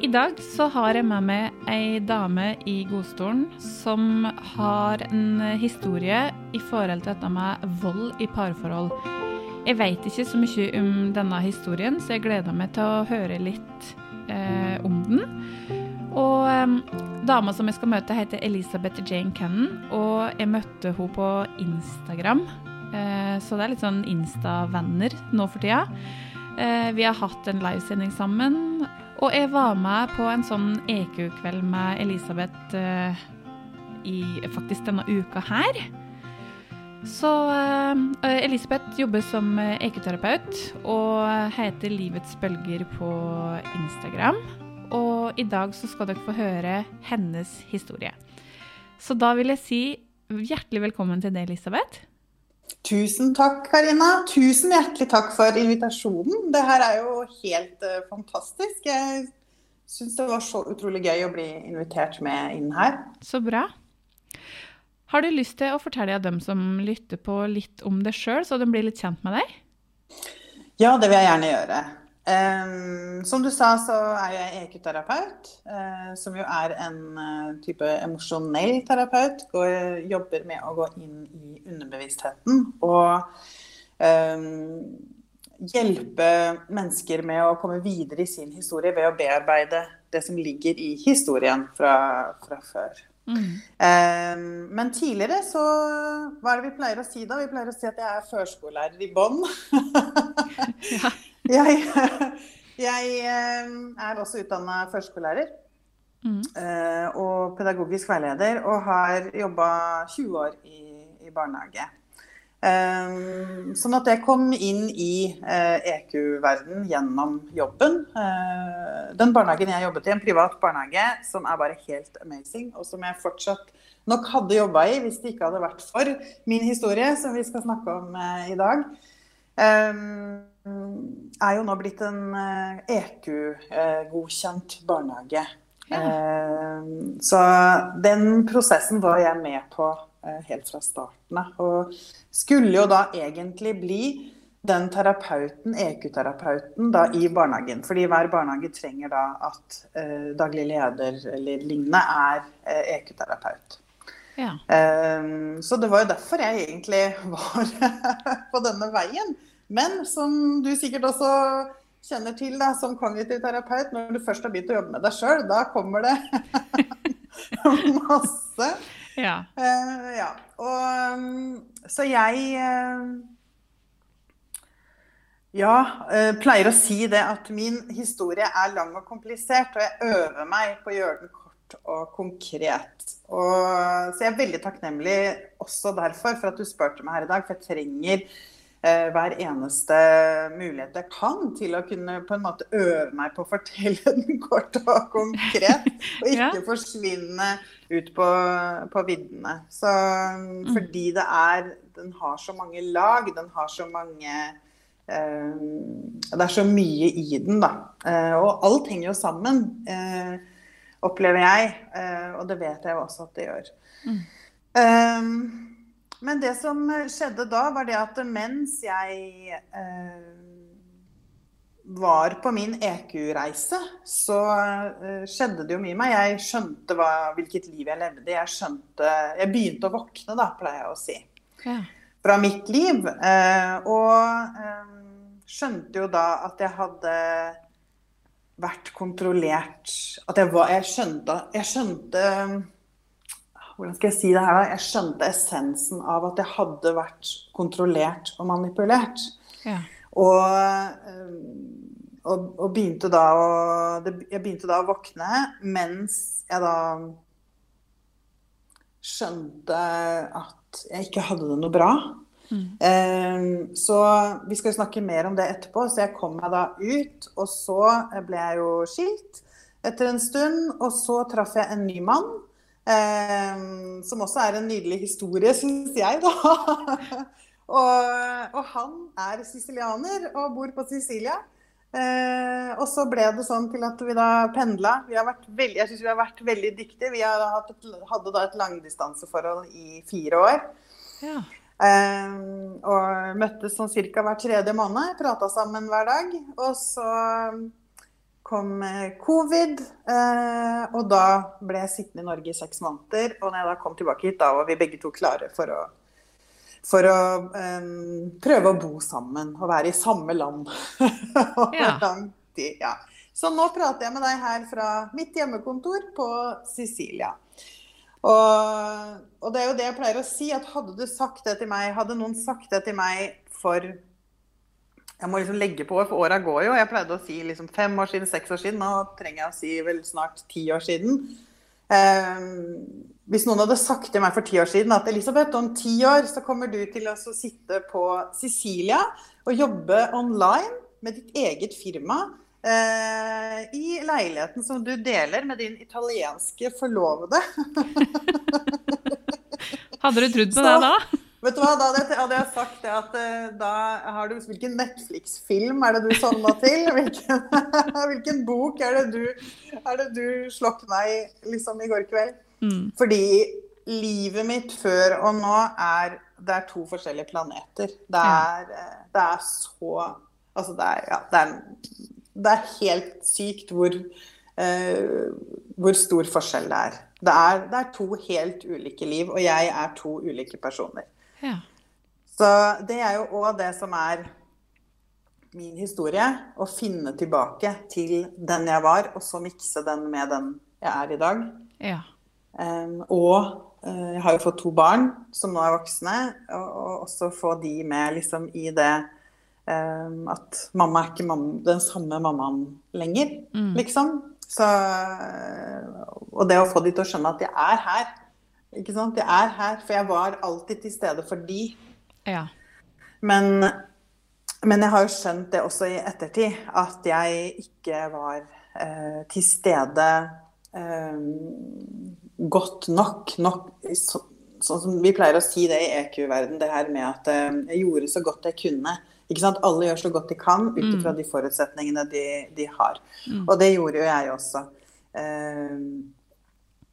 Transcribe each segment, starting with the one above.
I dag så har jeg med meg ei dame i godstolen som har en historie i forhold til dette med vold i parforhold. Jeg vet ikke så mye om denne historien, så jeg gleder meg til å høre litt eh, om den. Og eh, dama som jeg skal møte, heter Elisabeth Jane Cannon, og jeg møtte henne på Instagram. Eh, så det er litt sånn Insta-venner nå for tida. Eh, vi har hatt en livesending sammen. Og jeg var med på en sånn EQ-kveld med Elisabeth uh, i faktisk denne uka her. Så uh, Elisabeth jobber som EQ-terapeut og heter Livets bølger på Instagram. Og i dag så skal dere få høre hennes historie. Så da vil jeg si hjertelig velkommen til deg, Elisabeth. Tusen takk, Karina. Tusen hjertelig takk for invitasjonen. Det her er jo helt uh, fantastisk. Jeg syns det var så utrolig gøy å bli invitert med inn her. Så bra. Har du lyst til å fortelle dem som lytter på, litt om deg sjøl, så de blir litt kjent med deg? Ja, det vil jeg gjerne gjøre. Um, som du sa, så er jeg EQ-terapeut, uh, som jo er en uh, type emosjonell terapeut. Går, jobber med å gå inn i underbevisstheten og um, hjelpe mennesker med å komme videre i sin historie ved å bearbeide det som ligger i historien fra, fra før. Mm. Um, men tidligere så Hva er det vi pleier å si da? Vi pleier å si at jeg er førskolelærer i bånn. ja. Jeg, jeg eh, er også utdanna førskolelærer. Mm. Eh, og pedagogisk veileder, og har jobba 20 år i, i barnehage. Um, sånn at jeg kom inn i uh, EQ-verden gjennom jobben. Uh, den barnehagen jeg jobbet i, en privat barnehage som er bare helt amazing, og som jeg fortsatt nok hadde jobba i hvis det ikke hadde vært for min historie, som vi skal snakke om uh, i dag. Um, er jo nå blitt en EQ-godkjent eh, e barnehage. Ja. Eh, så den prosessen var jeg med på eh, helt fra starten av. Og skulle jo da egentlig bli den terapeuten, EQ-terapeuten, da i barnehagen. Fordi hver barnehage trenger da at eh, daglig leder eller lignende er eh, EQ-terapeut. Ja. Um, så det var jo derfor jeg egentlig var på denne veien. Men som du sikkert også kjenner til da, som kognitiv terapeut, når du først har begynt å jobbe med deg sjøl, da kommer det masse. Ja. Uh, ja. Og, um, så jeg uh, ja, uh, pleier å si det at min historie er lang og komplisert, og jeg øver meg på å gjøre den kort og konkret. Og, så jeg er veldig takknemlig også derfor for at du spurte meg her i dag, for jeg trenger hver eneste mulighet jeg kan til å kunne på en måte øve meg på å fortelle den kort og konkret. Og ikke ja. forsvinne ut på, på viddene. Så, mm. Fordi det er Den har så mange lag. Den har så mange eh, Det er så mye i den, da. Eh, og alt henger jo sammen, eh, opplever jeg. Eh, og det vet jeg jo også at det gjør. Mm. Um, men det som skjedde da, var det at mens jeg eh, var på min EQ-reise, så eh, skjedde det jo mye med meg. Jeg skjønte hva, hvilket liv jeg levde. Jeg skjønte Jeg begynte å våkne, da, pleier jeg å si. Ja. Fra mitt liv. Eh, og eh, skjønte jo da at jeg hadde vært kontrollert At jeg var Jeg skjønte, jeg skjønte hvordan skal jeg si det her da? Jeg skjønte essensen av at jeg hadde vært kontrollert og manipulert. Ja. Og, eh, og, og, begynte da å Jeg begynte da å våkne mens jeg da skjønte at jeg ikke hadde det noe bra. Mm. Um, så vi skal snakke mer om det etterpå. Så jeg kom meg da ut, og så ble jeg jo skilt etter en stund. Og så traff jeg en ny mann Um, som også er en nydelig historie, syns jeg, da. og, og, han er sicilianer og bor på Sicilia. Uh, og så ble det sånn til at vi da pendla. jeg syns vi har vært veldig dyktige. Vi et, hadde da et langdistanseforhold i fire år. Ja. Um, og møttes sånn ca. hver tredje måned. Prata sammen hver dag. Og så kom covid, og da ble jeg sittende i Norge i seks måneder. Og når jeg da kom tilbake hit, da var vi begge to klare for å, for å um, prøve å bo sammen og være i samme land over Ja. lang tid. Ja. Så nå prater jeg med deg her fra mitt hjemmekontor på Sicilia. Og, og det er jo det jeg pleier å si, at hadde du sagt det til meg, hadde noen sagt det til meg for Jeg må liksom legge på, for åra går jo. Jeg pleide å si liksom fem år siden, seks år siden. Nå trenger jeg å si vel snart ti år siden. Eh, hvis noen hadde sagt til meg for ti år siden at Elisabeth, om ti år så kommer du til å sitte på Sicilia og jobbe online med ditt eget firma eh, i leiligheten som du deler med din italienske forlovede. Hadde du trodd på Så- det da? Vet du hva, Da hadde jeg, hadde jeg sagt det at eh, da har du Hvilken Netflix-film er det du sovna til? Hvilken, hvilken bok er det, du, er det du slokna i liksom, i går kveld? Mm. Fordi livet mitt før og nå er Det er to forskjellige planeter. Det er, eh, det er så Altså, det er, ja, det er, det er helt sykt hvor, uh, hvor stor forskjell det er. Det, er. det er to helt ulike liv, og jeg er to ulike personer. Ja. Så det er jo òg det som er min historie. Å finne tilbake til den jeg var, og så mikse den med den jeg er i dag. ja. Um, og uh, jeg har jo fått to barn som nå er voksne, og, og også få de med liksom i det um, at mamma er ikke mamma, den samme mammaen lenger, Mm. liksom. Så, og det å få de til å skjønne at jeg er her. Ikke sant? Jeg er her, for jeg var alltid til stede for de. ja. Men, men jeg har jo skjønt det også i ettertid, at jeg ikke var eh, til stede eh, godt nok. nok så, sånn som vi pleier å si det i EQ-verden, det her med at eh, jeg gjorde så godt jeg kunne. Ikke sant? Alle gjør så godt de kan ut ifra de forutsetningene de, de har. Og det gjorde jo jeg også. Eh,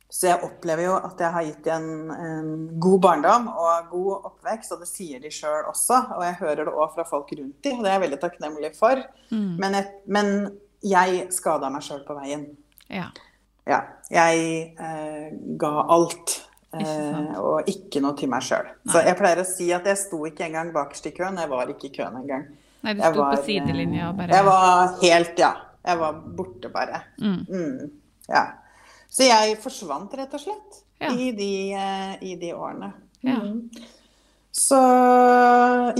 så jeg opplever jo at jeg har gitt dem en god barndom og god oppvekst, og det sier de sjøl også. Og jeg hører det òg fra folk rundt dem, og det er jeg veldig takknemlig for. Mm. Men jeg, men jeg skada meg sjøl på veien. ja. Ja. Jeg eh, ga alt. Eh, og ikke noe til meg sjøl. Så jeg pleier å si at jeg sto ikke engang bakerst i køen. Jeg var ikke i køen engang. Nei, du sto på sidelinja og bare Jeg var helt, ja. Jeg var borte, bare. Mm. Mm, ja. Så jeg forsvant rett og slett Ja. i, de, eh, i de årene. Ja. Mm. Så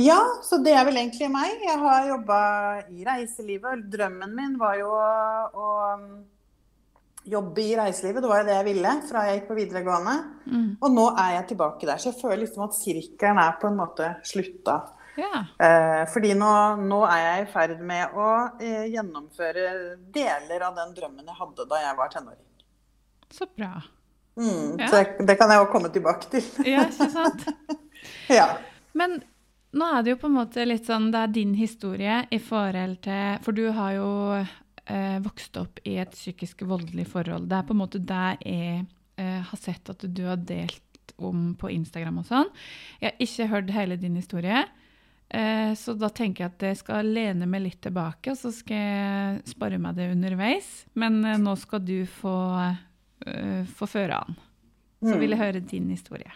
ja, så det er vel egentlig meg. Jeg har jobba i reiselivet. Drømmen min var jo å, å um, jobbe i reiselivet. Det var jo det jeg ville fra jeg gikk på videregående. Mm. Og nå er jeg tilbake der. Så jeg føler liksom at sirkelen er på en måte slutta. Yeah. Eh, fordi nå, nå er jeg i ferd med å eh, gjennomføre deler av den drømmen jeg hadde da jeg var tenåring. Så bra. Mm, Ja. Så jeg, det kan jeg jo komme tilbake til. Ja, ikke sant? ja. Men nå er det jo på en måte litt sånn Det er din historie i forhold til For du har jo eh, vokst opp i et psykisk voldelig forhold. Det er på en måte det jeg eh, har sett at du har delt om på Instagram og sånn. Jeg har ikke hørt hele din historie. Eh, så da tenker jeg at jeg skal lene meg litt tilbake, og så skal jeg spare meg det underveis. Men eh, nå skal du få, eh, få føre an. Så vil jeg høre din historie.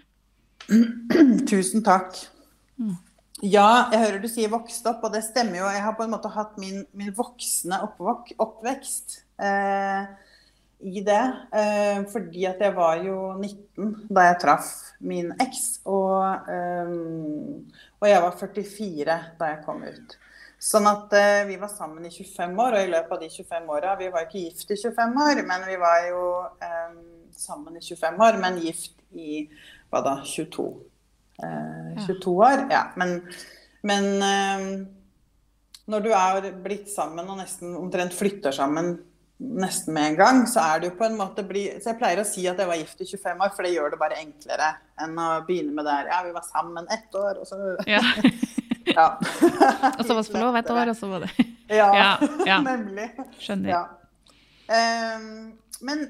Tusen takk. Mm. Ja, jeg hører du sier vokst opp, og det stemmer jo. Jeg har på en måte hatt min, min voksne oppvok oppvekst eh, i det. Eh, fordi at jeg var jo 19 da jeg traff min eks, og, eh, og jeg var 44 da jeg kom ut. Sånn at eh, vi var sammen i 25 år, og i løpet av de 25 åra Vi var ikke gift i 25 år, men vi var jo eh, sammen i 25 år, men gift i hva da, 22. Eh, 22 år. Ja, men, men eh, når du er blitt sammen og nesten omtrent flytter sammen nesten med en gang, så er det jo på en måte bli, Så jeg pleier å si at jeg var gift i 25 år, for det gjør det bare enklere enn å begynne med det her. Ja, vi var sammen ett år, og så Ja. Ja. Og så var vi forlova et år, og så var det Ja, Ja, ja. nemlig. Skjønner. Ja. Um, men,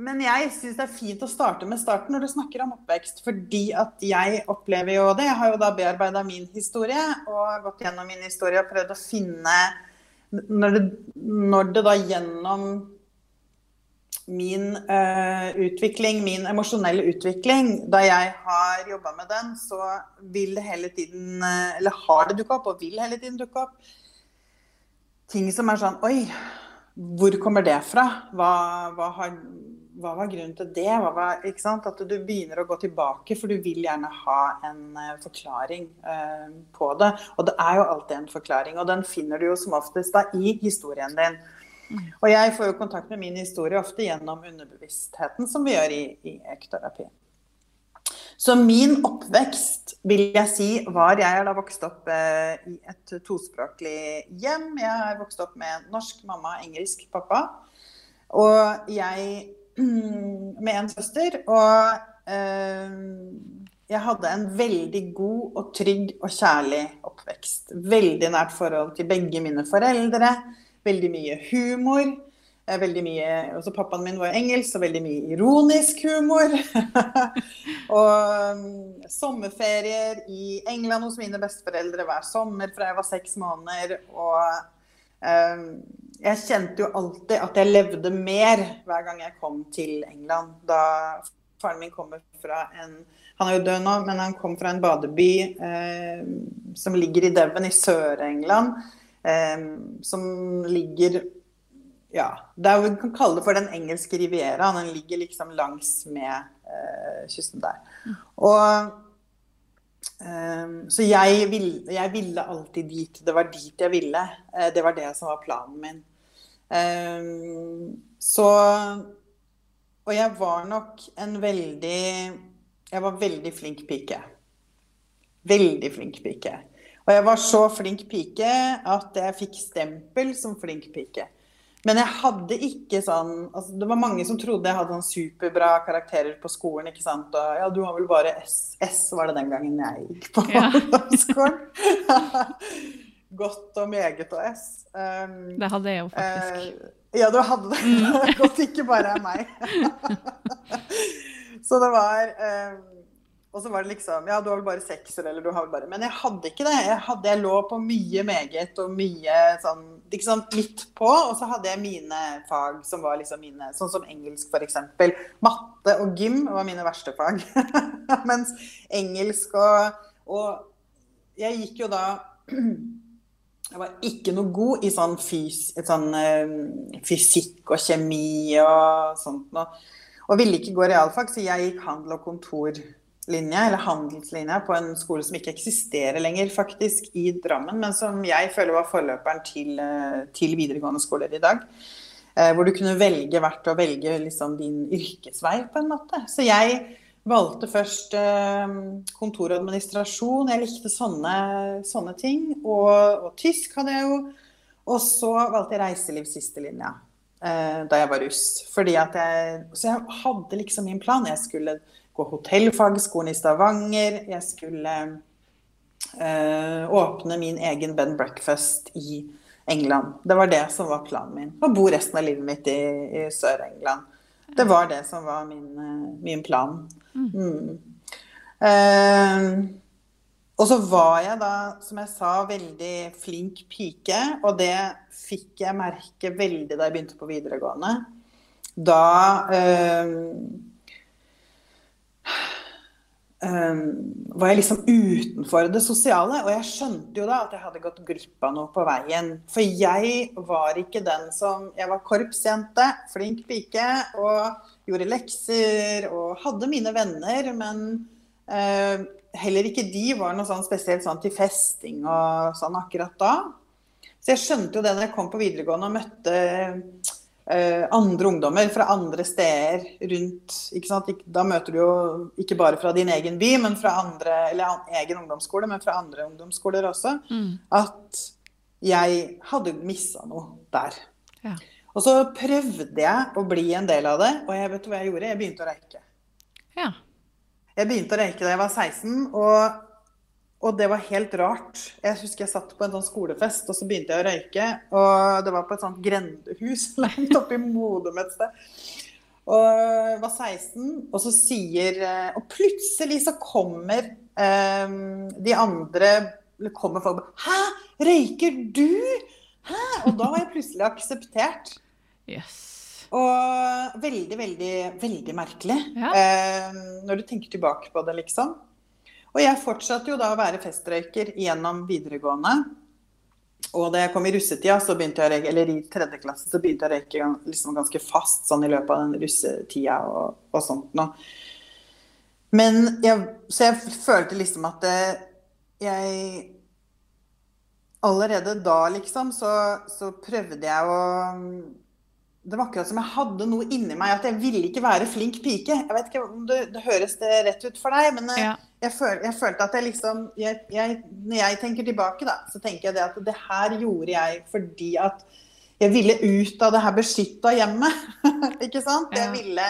men jeg syns det er fint å starte med starten når du snakker om oppvekst. Fordi at jeg opplever jo det. Jeg har jo da bearbeida min historie og gått gjennom min historie og prøvd å finne når det, når det da gjennom min uh, utvikling, min emosjonelle utvikling, da jeg har jobba med den, så vil det hele tiden uh, Eller har det dukka opp, og vil hele tiden dukke opp, ting som er sånn Oi, hvor kommer det fra? Hva, hva har hva var grunnen til det? Var, At du begynner å gå tilbake, for du vil gjerne ha en uh, forklaring på det. Og det er jo alltid en forklaring, og den finner du jo som oftest da i historien din. Og jeg får jo kontakt med min historie ofte gjennom underbevisstheten, som vi gjør i, i ekterapi. Så min oppvekst, vil jeg si, var Jeg har da vokst opp eh, i et tospråklig hjem. Jeg har vokst opp med norsk mamma, engelsk pappa. Og jeg med en søster. Og eh, jeg hadde en veldig god og trygg og kjærlig oppvekst. Veldig nært forhold til begge mine foreldre. Veldig mye humor. Eh, veldig mye, også Pappaen min var engelsk, og veldig mye ironisk humor. og um, sommerferier i England hos mine besteforeldre hver sommer fra jeg var seks måneder. Og um, jeg kjente jo alltid at jeg levde mer hver gang jeg kom til England. Da faren min kommer fra en Han er jo død nå, men han kom fra en badeby eh, som ligger i Devon i Sør-England. Eh, som ligger Ja, der vi kan kalle det for den engelske riviera. Den ligger liksom langs med eh, kysten der. Og eh, så jeg, vil, jeg, ville alltid dit. Det var dit jeg ville. Eh, det var det som var planen min. Ehm, så Og jeg var nok en veldig Jeg var veldig flink pike. Veldig flink pike. Og jeg var så flink pike at jeg fikk stempel som flink pike. Men jeg hadde ikke sånn altså Det var mange som trodde jeg hadde sånn superbra karakterer på skolen. ikke sant? Og ja, du har vel bare S. S var det den gangen jeg gikk på ja. skolen. Godt og meget og S. Um, det hadde jeg jo faktisk. Uh, ja, du hadde det. Mm. Godt ikke bare er meg. så det var um, Og så var det liksom Ja, du har vel bare sekser, eller du har vel bare Men jeg hadde ikke det. Jeg, hadde, jeg lå på mye meget og mye sånn sånn midt på. Og så hadde jeg mine fag som var liksom mine Sånn som engelsk, f.eks. Matte og gym var mine verste fag. Mens engelsk og, og Jeg gikk jo da jeg var ikke noe god i sånn, fys, sånn uh, fysikk og kjemi og sånt noe. Og ville ikke gå realfag, så jeg gikk handel- og kontorlinje, eller handelslinja, på en skole som ikke eksisterer lenger, faktisk, i Drammen, men som jeg føler var forløperen til, uh, til videregående skoler i dag. Uh, hvor du kunne velge hvert å velge liksom, din yrkesvei, på en måte. Så jeg Valgte først eh, kontoradministrasjon. Jeg likte sånne, sånne ting. Og, og, tysk hadde jeg jo. Og så valgte jeg reiseliv sistelinja linja da jeg var russ. Fordi at jeg, så jeg hadde liksom min plan. Jeg skulle gå hotellfagskolen i Stavanger. Jeg skulle eh, åpne min egen bed breakfast i England. Det var det som var planen min. Å bo resten av livet mitt i, i Sør-England. Det var det som var min, eh, min plan. Mm. Uh, og så var jeg da, som jeg sa, veldig flink pike. Og det fikk jeg merke veldig da jeg begynte på videregående. Da uh, uh, var jeg liksom utenfor det sosiale. Og jeg skjønte jo da at jeg hadde gått glipp av noe på veien. For jeg var ikke den som Jeg var korpsjente, flink pike. og gjorde lekser og hadde mine venner, men uh, heller ikke de var noe sånn spesielt sånn til festing og sånn akkurat da. Så jeg skjønte jo det når jeg kom på videregående og møtte andre ungdommer fra andre steder rundt. Da møter du jo ikke bare fra din egen by, men fra andre, eller egen ungdomsskole, men fra andre ungdomsskoler også. Mm. At jeg hadde missa noe der. Ja. Og så prøvde jeg å bli en del av det, og jeg vet hva jeg gjorde? Jeg begynte å røyke. Ja. Jeg begynte å røyke da jeg var 16, og, og, det var helt rart. Jeg husker jeg satt på en sånn skolefest, og så begynte jeg å røyke. Og det var på et sånt grendehus langt oppe i Modum et sted. Og jeg var 16, og så sier Og plutselig så kommer um, de andre kommer folk Hæ, røyker du? Hæ? Og da var jeg plutselig akseptert. Yes. Og veldig, veldig, veldig merkelig. Ja. Eh, når du tenker tilbake på det, liksom. Og jeg fortsatte jo da å være festrøyker gjennom videregående. Og da jeg kom i russetida, så begynte jeg å røyke, eller i tredje klasse, så begynte jeg å røyke liksom ganske fast sånn i løpet av den russetida og, og sånt noe. Men jeg, så jeg følte liksom at det, jeg Allerede da, liksom, så, så prøvde jeg å Det var akkurat som jeg hadde noe inni meg at jeg ville ikke være flink pike. Jeg vet ikke om det, det høres det rett ut for deg, men eh, Ja. jeg, føl, jeg følte at jeg liksom jeg, jeg, Når jeg tenker tilbake, da, så tenker jeg det at det her gjorde jeg fordi at jeg ville ut av det her beskytta hjemmet. ikke sant? Ja. Jeg, ville,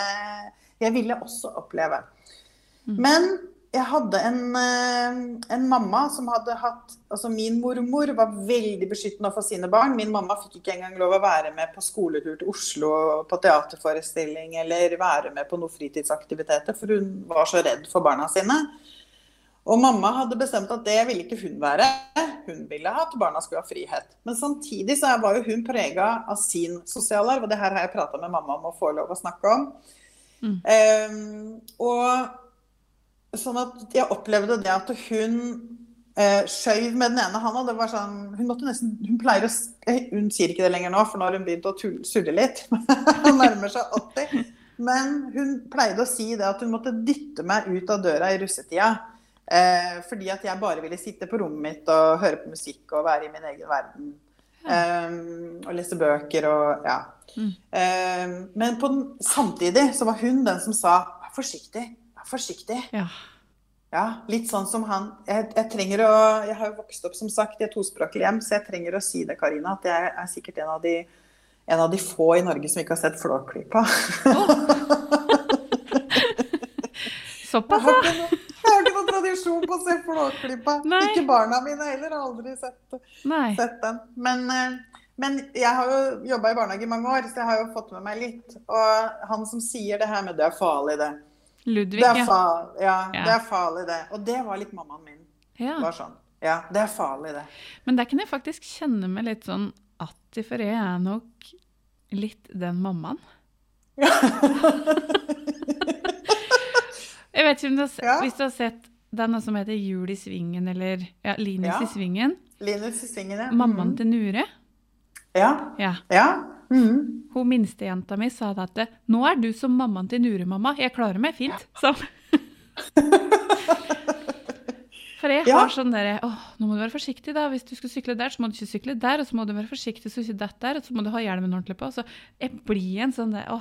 jeg ville også oppleve. Mm. Men jeg hadde en, eh, en mamma som hadde hatt Altså min mormor var veldig beskyttende for sine barn. Min mamma fikk ikke engang lov å være med på skoletur til Oslo på teaterforestilling eller være med på noen fritidsaktiviteter, for hun var så redd for barna sine. Og mamma hadde bestemt at det ville ikke hun være. Hun ville at barna skulle ha frihet. Men samtidig så var jo hun prega av sin sosialarv, og det her har jeg prata med mamma om å få lov å snakke om. Mm. Um, og sånn at jeg opplevde det at hun eh, skjøv med den ene handa. Det var sånn, hun måtte nesten, hun pleier å, eh, hun sier ikke det lenger nå, for nå har hun begynt å surre litt. Hun nærmer seg 80. Men hun pleide å si det at hun måtte dytte meg ut av døra i russetida. Eh, fordi at jeg bare ville sitte på rommet mitt og høre på musikk og være i min egen verden. Um, og lese bøker og ja. Mm. Um, men på den, samtidig så var hun den som sa vær forsiktig, forsiktig. Ja. Ja, litt sånn som han. Jeg, jeg trenger å Jeg har jo vokst opp som sagt i et tospråklig hjem, så jeg trenger å si det, Karina, at jeg er sikkert en av de, en av de få i Norge som ikke har sett Flåklypa. Såpass, Jeg har ja. jeg har ikke noen tradisjon på å se Flåklypa. Ikke barna mine heller, har aldri sett, sett den. Men, eh, men jeg har jo jobba i barnehage i mange år, så jeg har jo fått med meg litt. Og han som sier det her med 'det er farlig', det. Ludvig, Det er, ja. ja, det er farlig, det. Og det var litt mammaen min. ja. Var sånn. Ja, det er farlig, det. Men der kan jeg faktisk kjenne meg litt sånn atti, for jeg er nok litt den mammaen. Jeg vet ikke om du har, Ja. Hvis du har sett denne som heter Jul i svingen, eller ja, Linus i svingen. Linus i svingen, ja. Mammaen til Nure. Ja. Ja. Ja. Mhm. Hun minstejenta mi sa da at 'Nå er du som mammaen til Nure, mamma. Jeg klarer meg fint', sa. For jeg Ja. har sånn derre Å, nå må du være forsiktig, da. Hvis du skal sykle der, så må du ikke sykle der. Og så må du være forsiktig så du ikke detter der. Og så må du ha hjelmen ordentlig på. Så jeg blir en sånn der Åh,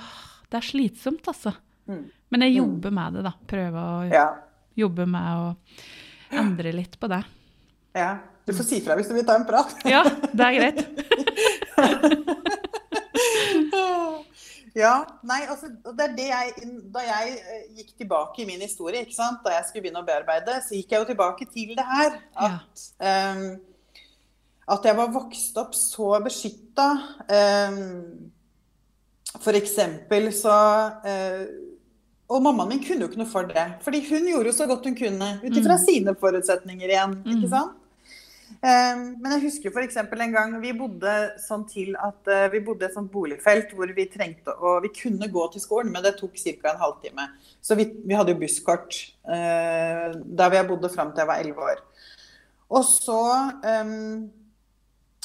det er slitsomt, altså. Mm. Men jeg Mm. jobber med det, da. Prøver å ja. jobbe med å endre litt på det. Ja. Du får si fra hvis du vil ta en prat. Ja, det er greit. Ja, nei, altså, det er det jeg, Da jeg eh, gikk tilbake i min historie, ikke sant? da jeg skulle begynne å bearbeide, så gikk jeg jo tilbake til det her. At, ehm, at jeg var vokst opp så beskytta. Um, for eksempel så uh, Og mammaen min kunne jo ikke noe for det. Fordi hun gjorde jo så godt hun kunne, ut ifra Mm. sine forutsetninger igjen. Mm. ikke sant? Um, men jeg husker f.eks. en gang vi bodde sånn til at eh, vi bodde i et sånt boligfelt hvor vi trengte å Vi kunne gå til skolen, men det tok ca. en halvtime. Så vi, vi hadde jo busskort eh, der jeg bodde fram til jeg var elleve år. Og så um,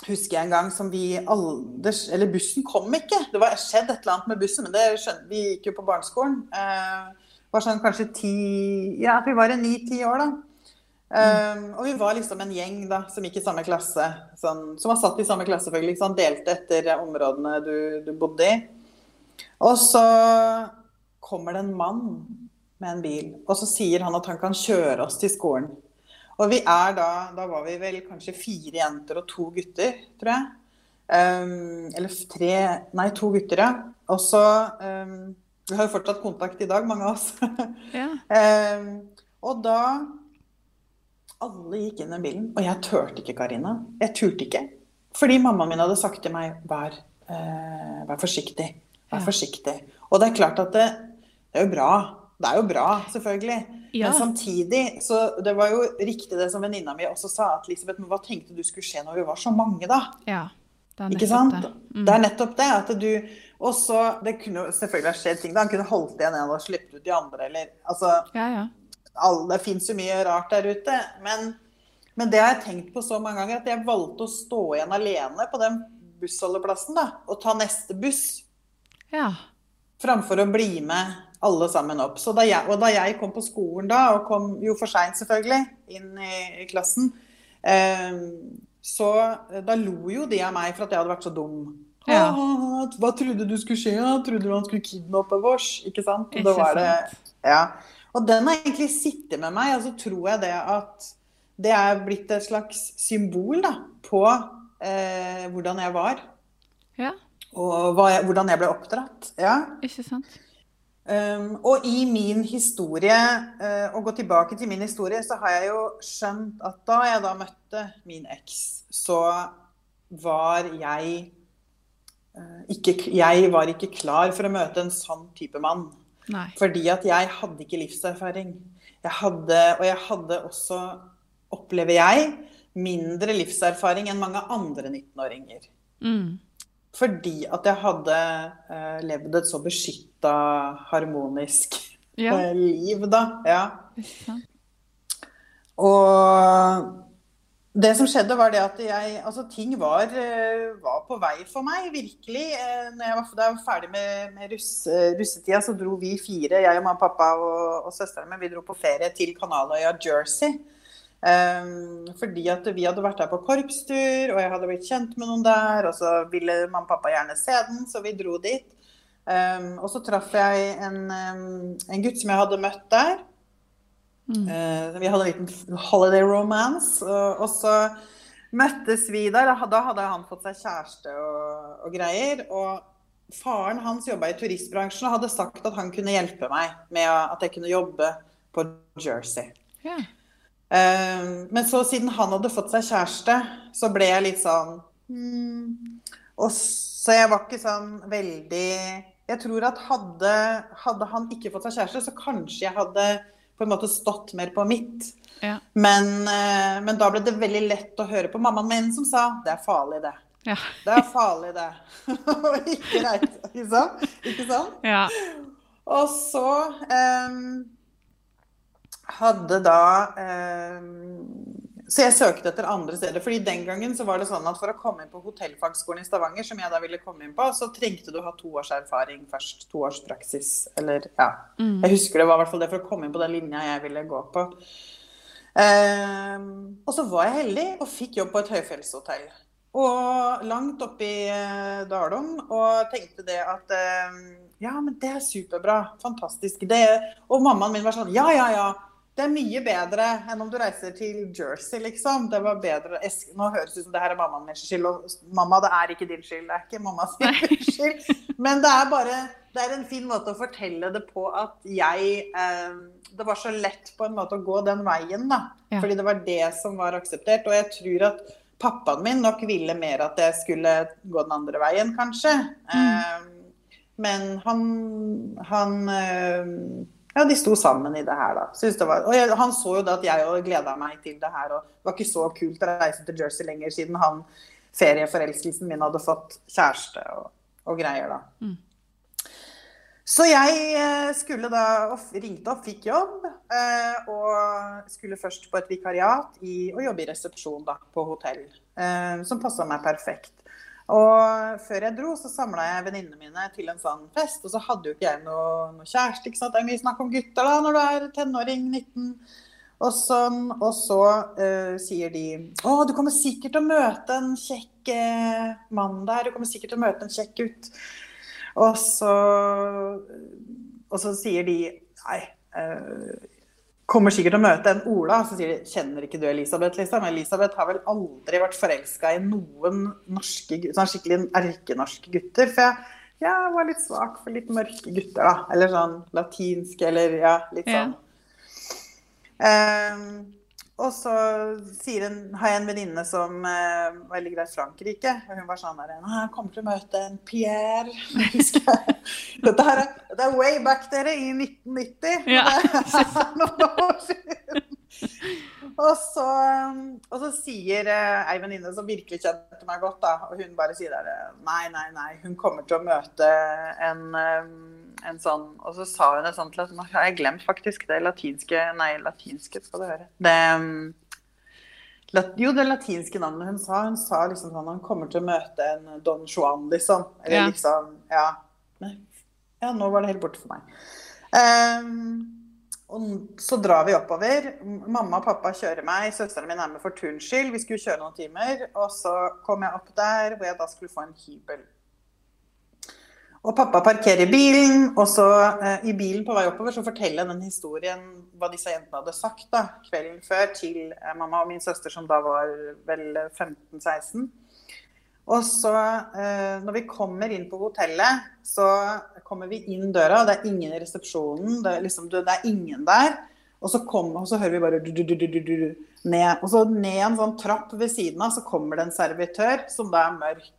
husker jeg en gang som vi alders... Eller bussen kom ikke. Det var skjedd et eller annet med bussen, men det skjønte vi gikk jo på barneskolen. Eh, var sånn kanskje ti Ja, vi var i ni-ti år, da. Um, og vi var liksom en gjeng da, som gikk i samme klasse. Sånn, som var satt i samme klasse, selvfølgelig. Sånn, delte etter områdene du, du bodde i. Og så kommer det en mann med en bil, og så sier han at han kan kjøre oss til skolen. Og vi er da Da var vi vel kanskje fire jenter og to gutter, tror jeg. Um, eller tre Nei, to gutter, ja. Og så um, Vi har jo fortsatt kontakt i dag, mange av oss. Ja. um, og da Alle gikk inn i bilen, og jeg turte ikke, Karina. Jeg turte ikke. Fordi mammaen min hadde sagt til meg vær, eh, vær forsiktig. Vær Ja. forsiktig. Og det er klart at det, det er jo bra. Det er jo bra, selvfølgelig. Ja. Men samtidig så Det var jo riktig det som venninna mi også sa, at Elisabeth, men hva tenkte du skulle skje når vi var så mange, da? ja. Det er Ikke sant? det. Mm. Det er nettopp det. at du også, Det kunne selvfølgelig ha skjedd ting. da, Han kunne holdt igjen en og sluppet ut de andre. eller, altså, Ja, ja. Alle, Det fins jo mye rart der ute. Men, men det har jeg tenkt på så mange ganger at jeg valgte å stå igjen alene på den bussholdeplassen da, og ta neste buss. Ja. Framfor å bli med alle sammen opp. Så da jeg, og da jeg kom på skolen da, og kom jo for seint selvfølgelig, inn i, i klassen, eh, så da lo jo de av meg for at jeg hadde vært så dum. Ja. «Ah, Hva trodde du skulle skje? Trodde du han skulle kidnappe oss? Ikke sant? Ikke var det, ja. Og den har egentlig sittet med meg, og så tror jeg det at det er blitt et slags symbol da, på eh, hvordan jeg var, Ja, og hva hvordan jeg ble oppdratt. Ja. ikke sant? Um, og i min historie, uh, å gå tilbake til min historie, så har jeg jo skjønt at da jeg da møtte min eks, så var jeg uh, ikke, Jeg var ikke klar for å møte en sånn type mann. Nei. Fordi at jeg hadde ikke livserfaring. Jeg hadde, og jeg hadde også, opplever jeg, mindre livserfaring enn mange andre 19-åringer. Mm. Fordi at jeg hadde uh, levd et så beskytta, harmonisk Ja, eh, liv, da. Ja. Og det som skjedde, var det at jeg Altså, ting var, eh, var på vei for meg, virkelig. Eh, Når jeg var, da jeg var ferdig med, med russ, russetida, så dro vi fire, jeg og mamma, pappa og, og søsteren min, vi dro på ferie til Kanaløya, Jersey. Um, fordi at vi hadde vært der på korpstur, og jeg hadde blitt kjent med noen der. Og så ville mamma og pappa gjerne se den, så vi dro dit. Um, og så traff jeg en, en gutt som jeg hadde møtt der. Mm. Eh, vi hadde en liten holiday romance. Og, og så møttes vi der. Da hadde han fått seg kjæreste og, og greier. Og faren hans jobba i turistbransjen og hadde sagt at han kunne hjelpe meg med at jeg kunne jobbe på Jersey. Yeah. Eh, men så siden han hadde fått seg kjæreste, så ble jeg litt sånn hmm. Og så jeg var ikke sånn veldig Jeg tror at hadde, hadde han ikke fått seg kjæreste, så kanskje jeg hadde på en måte stått mer på mitt. Ja. Men, eh, men da ble det veldig lett å høre på mammaen min som sa det er farlig, det. Ja. Det er farlig, det. Ikke greit. Ikke sant? Ikke sant? ja. Og så um, hadde da ehm, Så jeg søkte etter andre steder. fordi den gangen så var det sånn at for å komme inn på hotellfagskolen i Stavanger, som jeg da ville komme inn på, så trengte du å ha to års erfaring først. To års praksis. Eller ja. Mm. Jeg husker det var i hvert fall det for å komme inn på den linja jeg ville gå på. Um, og så var jeg heldig og fikk jobb på et høyfjellshotell. Og langt oppe i uh, Dalom. Og tenkte det at um, ja, men det er superbra. Fantastisk. Det, og mammaen min var sånn ja, ja, ja. Det er mye bedre enn om du reiser til Jersey, liksom. Det var bedre Nå høres det ut som det her er mammaen min skyld, og mamma, det er ikke din skyld. Det er ikke mammas skyld. Men det er bare Det er en fin måte å fortelle det på at jeg eh, Det var så lett på en måte å gå den veien, da. Ja. Fordi det var det som var akseptert. Og jeg tror at pappaen min nok ville mer at jeg skulle gå den andre veien, kanskje. Eh, men han, han eh, Ja, de sto sammen i det her, da. Det var, og jeg, han så jo da at jeg òg gleda meg til det her. Og det var ikke så kult å reise til Jersey lenger, siden han ferieforelskelsen min hadde fått kjæreste og, og greier, da. Mm. Så jeg eh, skulle da ringte opp, fikk jobb, eh, og skulle først på et vikariat i, og jobbe i resepsjon da, på hotell, eh, som passa meg perfekt. Og før jeg dro, så samla jeg venninnene mine til en sånn fest. Og så hadde jo ikke jeg noe, noe kjæreste. ikke sant? Det er mye snakk om gutter da, når du er tenåring, 19. Og, sånn, og så uh, sier de Å, du kommer sikkert til å møte en kjekk uh, mann der. Du kommer sikkert til å møte en kjekk gutt. Og så, og så sier de Nei. eh, kommer sikkert til å møte en Ola. Så sier de kjenner ikke du Elisabeth, liksom? Elisabeth har vel aldri vært forelska i noen norske sånn skikkelig erkenorske gutter. For jeg, jeg var litt svak for litt mørke gutter, da. Eller sånn latinske, eller ja, litt sånn. Ja. sånn. Og så en, har jeg en venninne som eh, var veldig greit Frankrike. Og hun var sånn der «Nei, Jeg kommer til å møte en Pierre. Dette her er, det er way back, dere, i 1990. Ja. Det er noen år siden. Og så, og så sier eh, ei venninne som virkelig kjente meg godt, da, og hun bare sier der Nei, nei, nei, hun kommer til å møte en, eh, en sånn Og så sa hun et sånt Nå har jeg glemt faktisk det latinske Nei, latinske skal du høre. Det jo, det latinske navnet hun sa. Hun sa liksom sånn Han kommer til å møte en Don Juan, liksom. Eller Ja. liksom Ja. Ja, nå var det helt borte for meg. Um, og så drar vi oppover. Mamma og pappa kjører meg. Søsteren min er med for turns skyld. Vi skulle kjøre noen timer. Og så kom jeg opp der hvor jeg da skulle få en hybel. Og pappa parkerer bilen, og så eh, i bilen på vei oppover så forteller jeg den historien hva disse jentene hadde sagt da, kvelden før til eh, mamma og min søster, som da var vel 15-16. Og så, eh, når vi kommer inn på hotellet, så kommer vi inn døra. Det er ingen i resepsjonen. Det er, liksom, det er ingen der. Og så, kom, og så hører vi bare du, du, du, ned. Og så ned en sånn trapp ved siden av, så kommer det en servitør som da er mørk.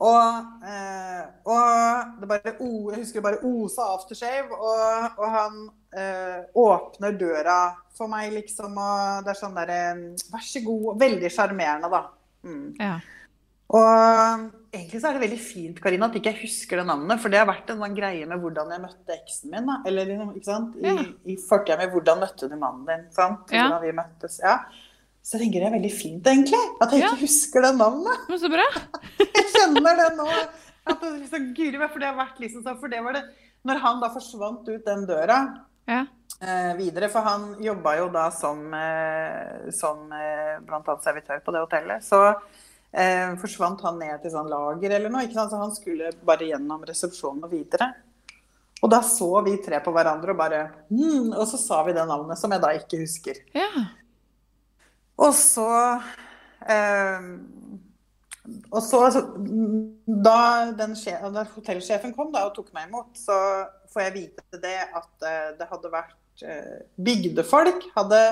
Ja. Og, eh, og det bare, jeg husker det bare osa aftershave, og, og han eh, åpner døra for meg, liksom. Og det er sånn derre Vær så god. Veldig sjarmerende, da. Mm. Ja. Og egentlig så er det veldig fint Karina, at ikke jeg husker det navnet, for det har vært en sånn greie med hvordan jeg møtte eksen min. Da. Eller liksom, ikke sant? I, Ja. i fortida mi, hvordan møtte du mannen din? Sant? Ja. Hvordan vi møttes. Ja. Så jeg tenker det er veldig fint, egentlig. At jeg Ja. ikke husker det navnet. Men så bra. Jeg kjenner det nå. At det liksom, Guri for det har vært liksom sånn, for det var det Når han da forsvant ut den døra Ja. eh, videre, for han jobba jo da som, eh, som eh, annet servitør på det hotellet, så eh, forsvant han ned til sånn lager eller noe. Så han skulle bare gjennom resepsjonen og videre. Og da så vi tre på hverandre og bare mm, Og så sa vi det navnet som jeg da ikke husker. Ja. Og så eh, Og så altså, Da, den da hotellsjefen kom da og tok meg imot, så får jeg vite det at eh, det hadde vært eh, Bygdefolk hadde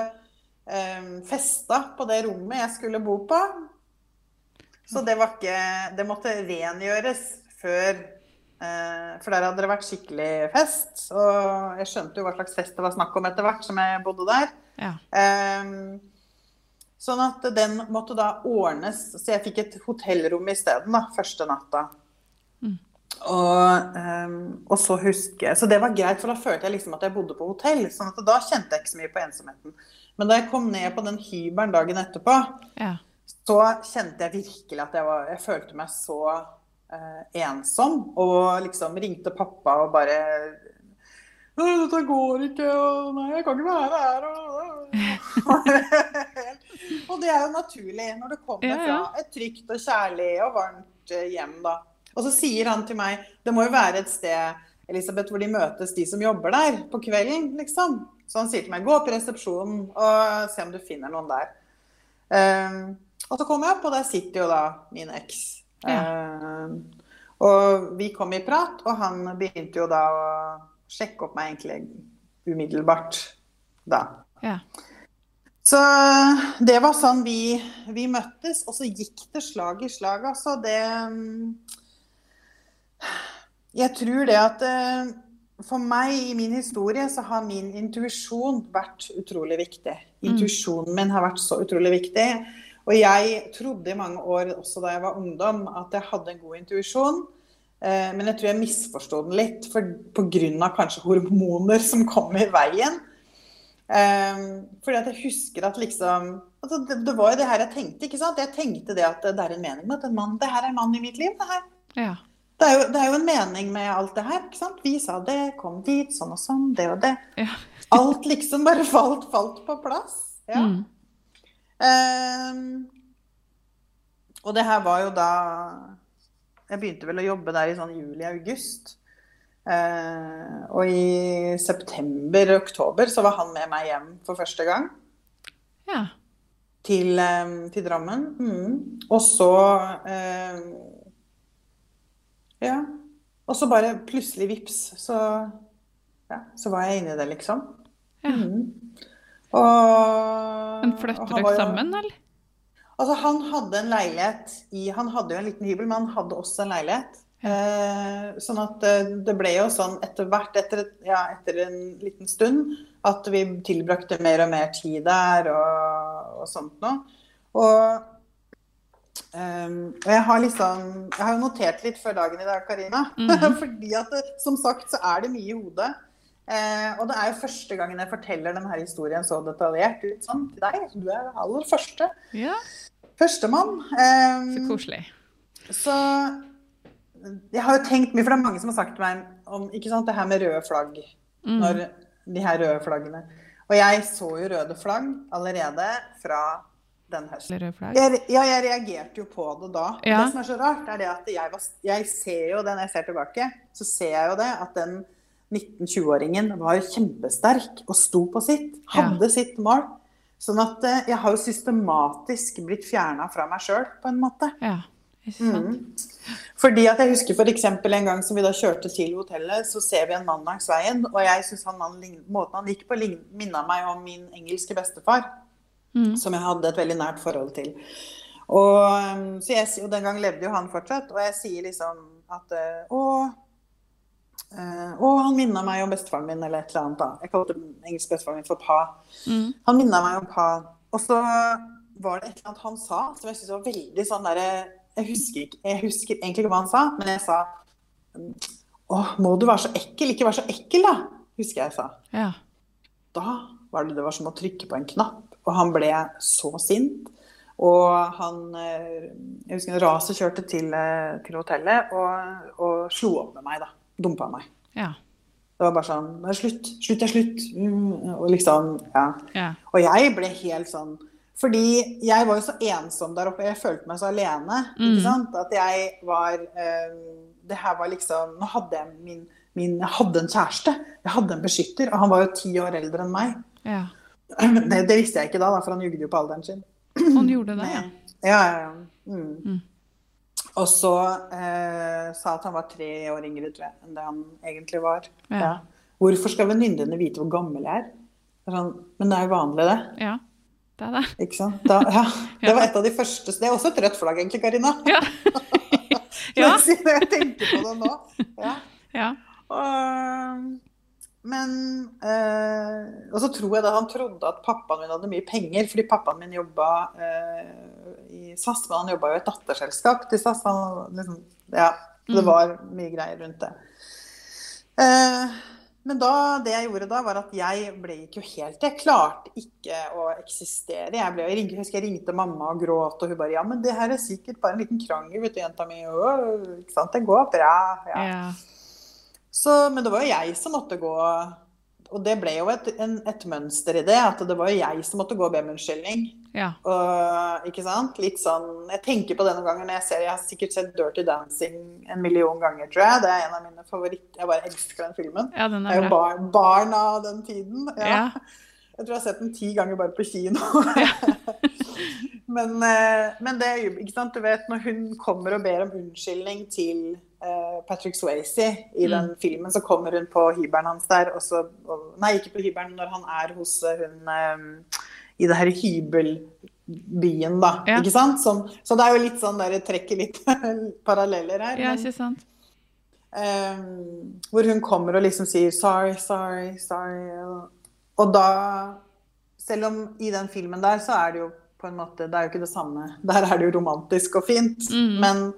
eh, festa på det rommet jeg skulle bo på. Så det var ikke Det måtte rengjøres før eh, For der hadde det vært skikkelig fest. Og jeg skjønte jo hva slags fest det var snakk om etter hvert som jeg bodde der. Ja. Ehm, sånn at den måtte da ordnes, så jeg fikk et hotellrom isteden da, første natta. Mm. Og, um, og så huske Så det var greit, for da følte jeg liksom at jeg bodde på hotell. sånn at da kjente jeg ikke så mye på ensomheten. Men da jeg kom ned på den hybelen dagen etterpå, Ja. så kjente jeg virkelig at jeg var Jeg følte meg så uh, ensom. Og liksom ringte pappa og bare «Å, Dette går ikke, og nei, jeg kan ikke være her. Og, og det er jo naturlig når det kommer Ja, ja. fra et trygt og kjærlig og varmt eh, hjem, da. Og så sier han til meg Det må jo være et sted Elisabeth, hvor de møtes, de som jobber der, på kvelden, liksom. Så han sier til meg gå opp i resepsjonen og se om du finner noen der. Um, og så kom jeg opp, og der sitter jo da min eks. Ehm, og vi kom i prat, og han begynte jo da å sjekke opp meg egentlig umiddelbart da. Ja. Så det var sånn vi, vi møttes, og så gikk det slag i slag, altså. Det mm, Jeg tror det at eh, for meg i min historie så har min intuisjon vært utrolig viktig. Intuisjonen min har vært så utrolig viktig. Og jeg trodde i mange år, også da jeg var ungdom, at jeg hadde en god intuisjon. Eh, Men jeg tror jeg misforsto den litt for, av kanskje hormoner som kom i veien. Um, fordi at jeg husker at liksom altså det, det var jo det her jeg tenkte, ikke sant? Jeg tenkte det at det er en mening med at en mann, det her er en mann i mitt liv. Det, her. Ja. Det, er jo, det er jo en mening med alt det her. ikke sant? Vi sa det, kom dit, sånn og sånn, det og det. Ja. Alt liksom bare falt, falt på plass. Ja. Mm. Um, og det her var jo da Jeg begynte vel å jobbe der i sånn juli-august. Eh, og i september-oktober så var han med meg hjem for første gang Ja. til, eh, til Drammen. Mm. Og så eh, Ja. Og så bare plutselig vips, så ja, så var jeg inni det, liksom. ja. Mm. Og Men flytter dere sammen, eller? Altså, han hadde en leilighet i Han hadde jo en liten hybel, men han hadde også en leilighet Eh, sånn at eh, det ble jo sånn etter hvert, etter, et- ja, etter en liten stund, at vi tilbrakte mer og mer tid der og, og sånt noe. Og, eh, og jeg har liksom Jeg har jo notert litt før dagen i dag, Karina. Mhm. Fordi at det, som sagt så er det mye i hodet. Eh, og det er jo første gangen jeg forteller denne historien så detaljert ut sånn til deg. Du er aller første. Ja, Førstemann. Eh, så koselig. så jeg har jo tenkt mye, for det er mange som har sagt til meg om ikke sant, det her med røde flagg. Mm. Når de her røde flaggene. Og jeg så jo røde flagg allerede fra den høsten. Jeg, ja, jeg reagerte jo på det da. Ja. Det som er så rart, er det at jeg, var, jeg ser jo det når jeg ser tilbake, så ser jeg jo det at den 19-20-åringen var kjempesterk og sto på sitt. Hadde sitt mål. Sånn at eh, jeg har jo systematisk blitt fjerna fra meg sjøl, på en måte. Ja? Mm. Fordi at jeg husker for en gang som vi da kjørte til hotellet, så ser vi en mann langs veien, og jeg syns måten han gikk på, minna meg om min engelske bestefar, Mm. som jeg hadde et veldig nært forhold til. Og, um, så jeg, og den gang levde jo han fortsatt, og jeg sier liksom at eh, Å, eh, å han minna meg om bestefaren min, eller et eller annet. da. Jeg kalte engelsk bestefaren min for Pa. Mm. Han minna meg om Pa. Og så var det et eller annet han sa som jeg syntes var veldig sånn derre jeg, husker ikke- jeg husker egentlig ikke hva han sa, men jeg sa Å, må du være så ekkel? Ikke vær så ekkel, da, husker jeg jeg sa. Ja. Da var det, det var som å trykke på en knapp, og han ble så sint. Og han eh, Jeg husker han raser kjørte til, eh, til hotellet og, og slo opp med meg, da. Dumpa meg. Ja. Det var bare sånn «Nei, Slutt, slutt er slutt. Mm, og liksom, ja. Ja. Og jeg ble helt sånn Fordi jeg var jo så ensom der oppe. Jeg følte meg så alene. Mm. ikke sant? At jeg var eh, Det her var liksom Nå hadde jeg min, min Jeg hadde en kjæreste. Jeg hadde en beskytter. Og han var jo ti år eldre enn meg. ja. Det, det visste jeg ikke da, for han jugde jo på alderen sin. Han gjorde det, ja. Ja, ja. Mm. Mm. Og så eh, sa at han var tre år yngre tror jeg, enn det han egentlig var. Ja. Ja. Hvorfor skal venninnene vite hvor gammel jeg? Er Sånn, men det er jo vanlig, det. Ja, det er det. Ikke sant? Da, ja. Det var et av de første Det er også et rødt flagg, egentlig, Karina. Ja. Ja. Jeg tenker på det nå. Ja. Ja. Og, men eh, Og så tror jeg da han trodde at pappaen min hadde mye penger, fordi pappaen min jobba eh, i SAS, men han jobba jo i et datterselskap til SAS. Han, liksom, ja, det Mm. var mye greier rundt det. Eh, men da, det jeg gjorde da, var at jeg ble ikke helt Jeg klarte ikke å eksistere. Jeg, ble, jeg, husker jeg ringte mamma og gråt, og hun bare Ja, men det her er sikkert bare en liten krangel, vet du, jenta mi. Å, Ikke sant, det går bra. Ja. Ja. Så, men det var jo jeg som måtte gå Og det ble jo et, en, et mønster i det, at det var jo jeg som måtte gå og be om unnskyldning. Ja. Og, ikke sant? Litt sånn Jeg tenker på det noen ganger når jeg ser Jeg har sikkert sett Dirty Dancing en million ganger, tror jeg. Det er en av mine favoritter. Jeg bare elsker den filmen. ja, den Jeg er er jo bar, barn av den tiden. Ja. Ja. Jeg tror jeg har sett den ti ganger bare på kino. men, eh, men det er ikke sant, du vet når hun kommer og ber om unnskyldning til Patrick Swayze i Mm. den filmen, så kommer hun på hybelen hans der, og så og, Nei, ikke på hybelen, når han er hos eh, hun um, i det her hybelbyen, da. Ja. Ikke sant? Som, så det er jo litt sånn der, trekker litt paralleller her. ja, ikke sant? Um, hvor hun kommer og liksom sier 'sorry, sorry, sorry'. Og da Selv om i den filmen der så er det jo på en måte Det er jo ikke det samme. Der er det jo romantisk og fint. Mm. Men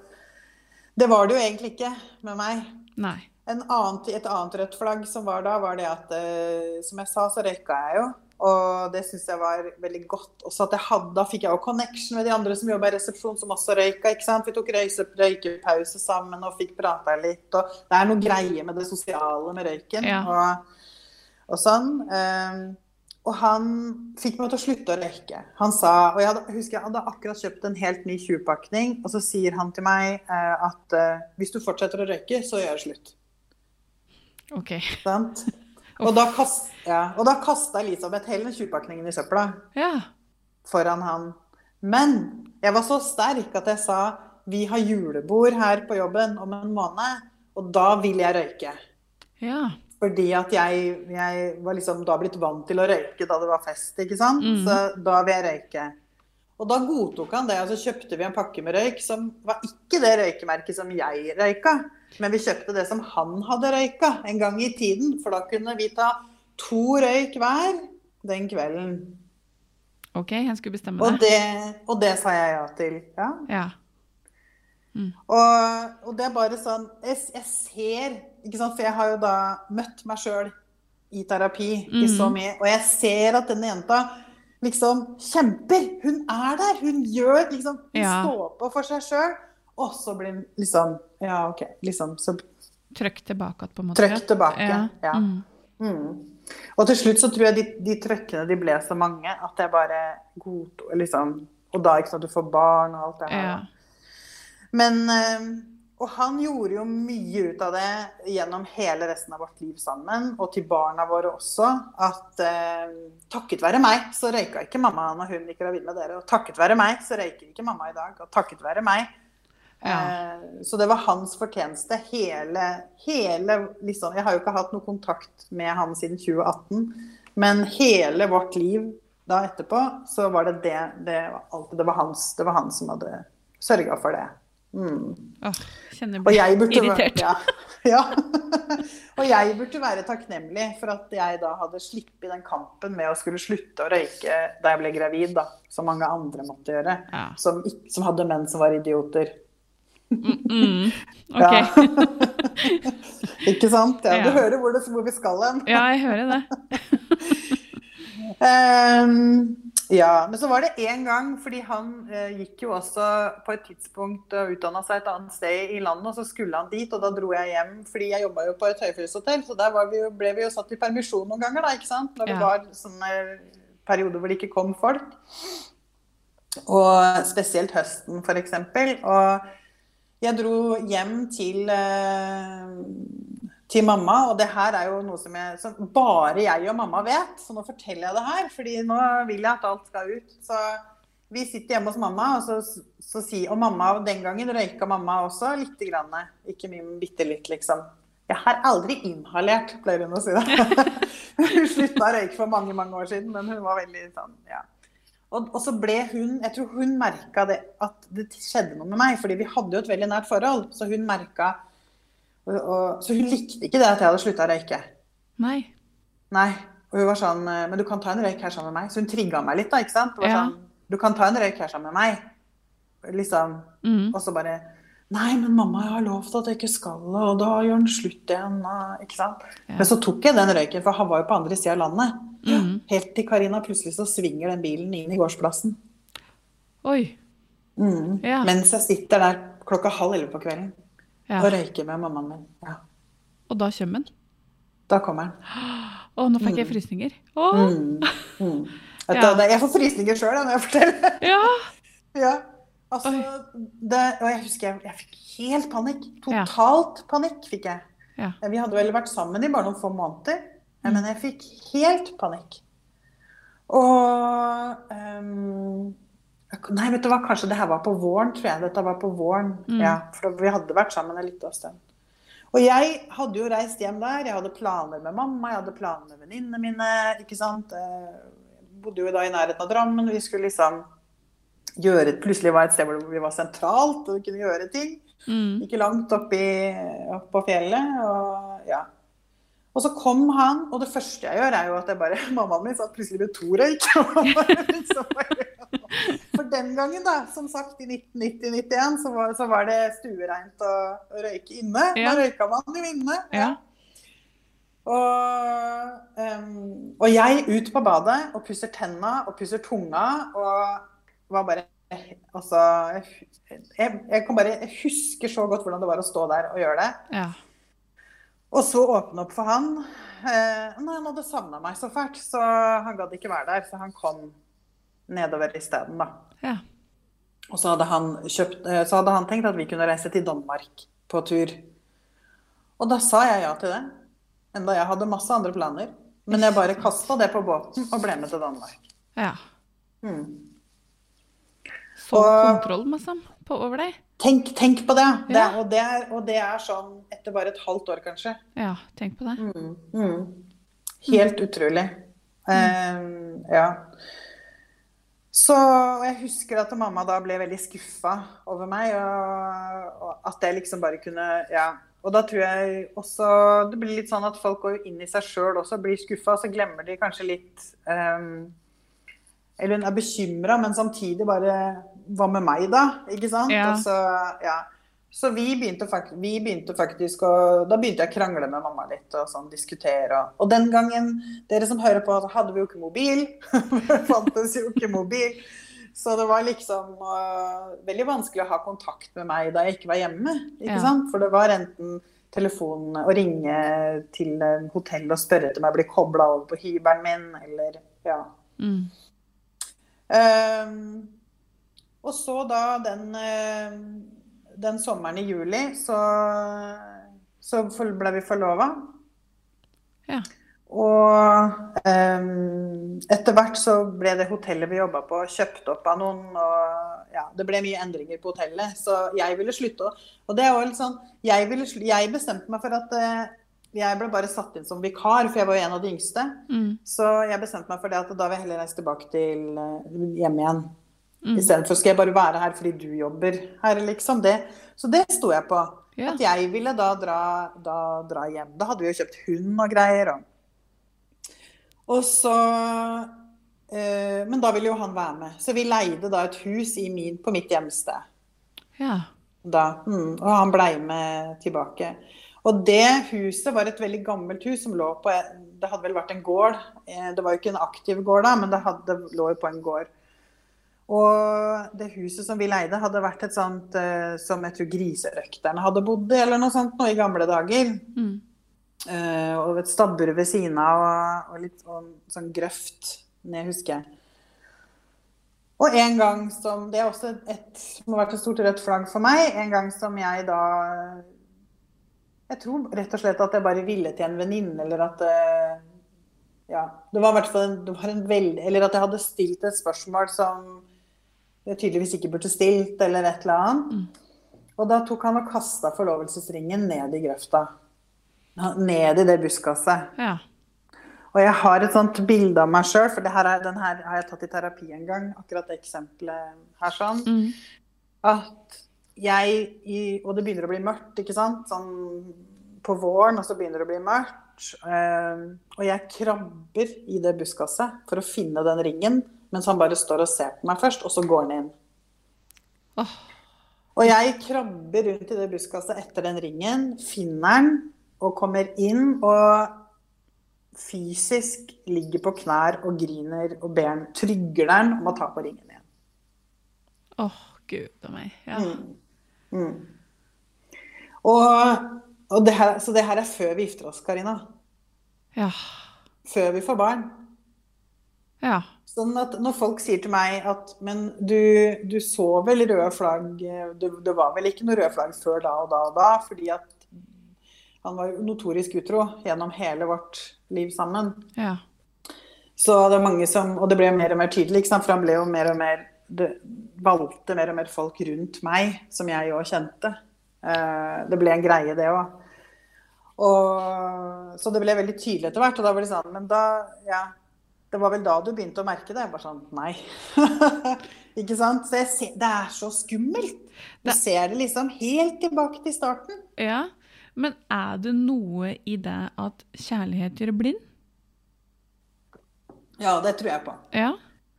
det var det jo egentlig ikke med meg. Nei. En annen, et annet rødt flagg som var da, var det at eh, Som jeg sa, så røyka jeg jo. Og det syns jeg var veldig godt. Også at jeg hadde, Da fikk jeg jo connection med de andre som jobba i resepsjon, som også røyka. ikke sant? Vi tok røykepause sammen og fikk prata litt. og Det er noe greie med det sosiale med røyken. Ja. Og, og sånn. Og han fikk meg til å slutte å røyke. Han sa, og jeg hadde, husker jeg hadde akkurat kjøpt en helt ny 20-pakning, og så sier han til meg eh, at eh, hvis du fortsetter å røyke, så gjør det slutt. OK. Sant? Og da, kast, ja, og da kasta Elisabeth hele den 20-pakningen i søpla Ja. foran han. Men jeg var så sterk at jeg sa vi har julebord her på jobben om en måned, og da vil jeg røyke. Ja. Fordi at jeg, jeg var liksom da blitt vant til å røyke da det var fest, ikke sant. Mm. Så da vil jeg røyke. Og da godtok han det, og så kjøpte vi en pakke med røyk som var ikke det røykemerket som jeg røyka, men vi kjøpte det som han hadde røyka en gang i tiden. For da kunne vi ta to røyk hver den kvelden. OK, han skulle bestemme Og det. det, og det sa jeg ja til. Ja. Ja. Og, og det er bare sånn jeg, jeg ser For jeg har jo da møtt meg sjøl i terapi i så Mhm. mye, og jeg ser at denne jenta liksom kjemper. Hun er der. Hun gjør liksom Hun Ja. står på for seg sjøl. Og så blir hun liksom Ja, OK. Liksom så Trøkk tilbake på en måte. trøkk tilbake. Ja. Ja. Mm. Mm. Og til slutt så tror jeg de, de trøkkene de ble så mange at jeg bare godtok liksom Og da ikke sant, du får barn og alt det her. Ja. Men eh, Og han gjorde jo mye ut av det gjennom hele resten av vårt liv sammen, og til barna våre også, at eh, takket være meg så røyka ikke mamma når hun gikk gravid med dere. Og takket være meg så røyker ikke mamma i dag. Og takket være meg. Ja. Eh, så det var hans fortjeneste hele, hele liksom, Jeg har jo ikke hatt noe kontakt med han siden 2018, men hele vårt liv da etterpå, så var det det Det var, alltid, det var, hans, det var han som hadde sørga for det. Mm. Åh, kjenner jeg blir burde irritert. Ja. ja. og jeg burde være takknemlig for at jeg da hadde sluppet den kampen med å skulle slutte å røyke da jeg ble gravid, da, som mange andre måtte gjøre. Ja. Som, som hadde menn som var idioter. Mm. mm. OK. Ikke sant? Ja. Du hører hvor, det, hvor vi skal hen. Ja, jeg hører det. Ehm, ja, men så var det én gang, fordi han eh, gikk jo også på et tidspunkt og utdanna seg et annet sted i landet, og så skulle han dit, og da dro jeg hjem fordi jeg jobba jo på et høyfjellshotell, så der var vi jo, ble vi jo satt i permisjon noen ganger, da, ikke sant? Når det Ja. var sånne perioder hvor det ikke kom folk. Og spesielt høsten, f.eks. Og jeg dro hjem til eh, til mamma, og det her er jo noe som, jeg, som bare jeg og mamma vet, så nå forteller jeg det her, fordi nå vil jeg at alt skal ut. Så vi sitter hjemme hos mamma, og, så, så si, og mamma den gangen røyka mamma også lite grann. Ikke mye, bitte litt, liksom. Jeg har aldri inhalert, pleier hun å si det. hun slutta å røyke for mange, mange år siden, men hun var veldig sånn, ja. Og, og så ble hun Jeg tror hun merka at det skjedde noe med meg, fordi vi hadde jo et veldig nært forhold. Så hun merka og, og, Så hun likte ikke det at jeg hadde slutta å røyke. Nei. Nei. Og hun var sånn Men du kan ta en røyk her sammen med meg. Så hun trigga meg litt, da. ikke sant? Var Ja. sånn, Du kan ta en røyk her sammen med meg. Liksom. Mm. Og så bare Nei, men mamma, jeg har lovt at jeg ikke skal, og da gjør den slutt igjen. Ikke sant? Ja. Men så tok jeg den røyken, for han var jo på andre sida av landet. Mm. Helt til Karina plutselig så svinger den bilen inn i gårdsplassen. Oi. Mm. Ja. Mens jeg sitter der klokka halv elleve på kvelden Ja. og røyker med mammaen min. Ja. Og da kommer den. Da kommer han. Å, nå fikk jeg frysninger. Å, Mm. Mm. Ja. du, Jeg får frysninger sjøl når jeg forteller. ja. Ja. Altså, det, og jeg husker jeg, jeg fikk helt panikk. Totalt panikk fikk jeg. Ja. Vi hadde vel vært sammen i bare noen få måneder, men jeg fikk helt panikk. Og ehm, Nei, vet du hva, kanskje det her var på våren, tror jeg. Dette var på våren. Mm. Ja, for vi hadde vært sammen en liten stund. Og jeg hadde jo reist hjem der. Jeg hadde planer med mamma, jeg hadde planer med venninnene mine. ikke sant? Jeg bodde jo da i nærheten av Drammen. Vi skulle liksom gjøre Plutselig var et sted hvor vi var sentralt og vi kunne gjøre ting. Mm. Ikke langt opp, i, opp på fjellet. Og, ja. og så kom han, og det første jeg gjør, er jo at jeg bare Mammaen min satt plutselig med to røyk. For den gangen, da, som sagt, i 1990-91, så, var- så var det stuereint å å røyke inne. Ja. Da røyka man jo inne. Ja. Og, um, og jeg ut på badet og pusser tenna og pusser tunga og var bare Altså jeg, jeg kan bare jeg husker så godt hvordan det var å stå der og gjøre det. Ja. Og så åpne opp for han. Eh, nei, han hadde savna meg så fælt, så han gadd ikke være der. Så han kom nedover isteden, da. Ja. Og så hadde, han kjøpt, eh, så hadde han tenkt at vi kunne reise til Danmark på tur. Og da sa jeg ja til det. Enda jeg hadde masse andre planer. Men jeg bare kasta det på båten og ble med til Danmark. ja. Mm. Så Og- kontroll, liksom, på over deg. Tenk, tenk på det. det Ja. og, det er, og det er sånn etter bare et halvt år, kanskje. Ja, tenk på det. Mm. Mm. Helt utrolig. Um, ja. Så jeg husker at mamma da ble veldig skuffa over meg, og, og at jeg liksom bare kunne Ja. Og da tror jeg også det blir litt sånn at folk går inn i seg sjøl også, blir skuffa, så glemmer de kanskje litt um, Eller hun er bekymra, men samtidig bare Hva med meg, da? Ikke sant? Ja. Og så, ja. Så vi begynte, fakt vi begynte faktisk å Da begynte jeg å krangle med mamma litt og sånn diskutere. Og, og den gangen, dere som hører på, hadde vi jo ikke mobil. fantes jo ikke mobil. Så det var liksom uh, veldig vanskelig å ha kontakt med meg da jeg ikke var hjemme. ikke Ja. For det var enten telefon å ringe til en hotellet og spørre om jeg blir kobla over på hybelen min, eller ja. Mm. Um, og så da den, eh, den sommeren i juli, så, så ble vi forlova. Ja. Og um, etter hvert så ble det hotellet vi jobba på, kjøpt opp av noen. Og ja, det ble mye endringer på hotellet, så jeg ville slutte. Og det var litt sånn Jeg, ville, jeg bestemte meg for at uh, jeg ble bare satt inn som vikar, for jeg var jo en av de yngste. Mm. Så jeg bestemte meg for det at da vil jeg heller reise tilbake til eh, hjem igjen. Mm. Istedenfor skal jeg bare være her fordi du jobber her, liksom. Det. Så det sto jeg på. Ja. At jeg ville da dra, da dra hjem. Da hadde vi jo kjøpt hund og greier. Og, og så eh, Men da ville jo han være med. Så vi leide da et hus i min, på mitt hjemsted. ja. Da. Mm, og han blei med tilbake. Og det huset var et veldig gammelt hus som lå på Det hadde vel vært en gård. Eh, Det var jo ikke en aktiv gård da, men det hadde, lå jo på en gård. Og det huset som vi leide, hadde vært et sånt uh, som jeg tror griserøkterne hadde bodd i, eller noe sånt nå i gamle dager. Mm. Uh, og et stabbur ved siden av, og, og litt og en sånn grøft ned, husker jeg. Og en gang som Det er også et må være vært et stort rødt flagg for meg. En gang som jeg da Jeg tror rett og slett at jeg bare ville til en venninne, eller at uh, Ja. Det var i hvert fall en, det var en veldig Eller at jeg hadde stilt et spørsmål som tydeligvis ikke burde stilt, eller et eller annet. Og da tok han og kasta forlovelsesringen ned i grøfta. Ned i det buskaset. Ja. Og jeg har et sånt bilde av meg sjøl, for det her er, den her har jeg tatt i terapi en gang. Akkurat det eksempelet her sånn. Mm. At jeg i, Og det begynner å bli mørkt, ikke sant. Sånn på våren, og så begynner det å bli mørkt. Eh, og jeg krabber i det buskaset for å finne den ringen, mens han bare står og ser på meg først, og så går han inn. Oh. Og jeg krabber rundt i det buskaset etter den ringen, finner den og kommer inn og fysisk ligger på knær og griner og ber den, trygger den om å ta på ringen igjen. Åh, gud a meg. Ja. Mm. Mm. Og, og det her, så det her er før vi gifter oss, Karina. Ja. Før vi får barn. Ja. Sånn at når folk sier til meg at Men du, du så vel røde flagg det, det var vel ikke noe røde flagg før da og da og da, fordi at han var notorisk utro gjennom hele vårt liv sammen. Ja. Så det er mange som Og det ble mer og mer tydelig, for han ble jo mer og mer Det valgte mer og mer folk rundt meg, som jeg òg kjente. Eh, det ble en greie, det òg. Så det ble veldig tydelig etter hvert. Og da var det sånn Men da, ja Det var vel da du begynte å merke det? Jeg bare sånn Nei. ikke sant? Så ser, det er så skummelt. Du ser det liksom helt tilbake til starten. ja. Men er det noe i det at kjærlighet gjør blind? Ja, det tror jeg på. Ja.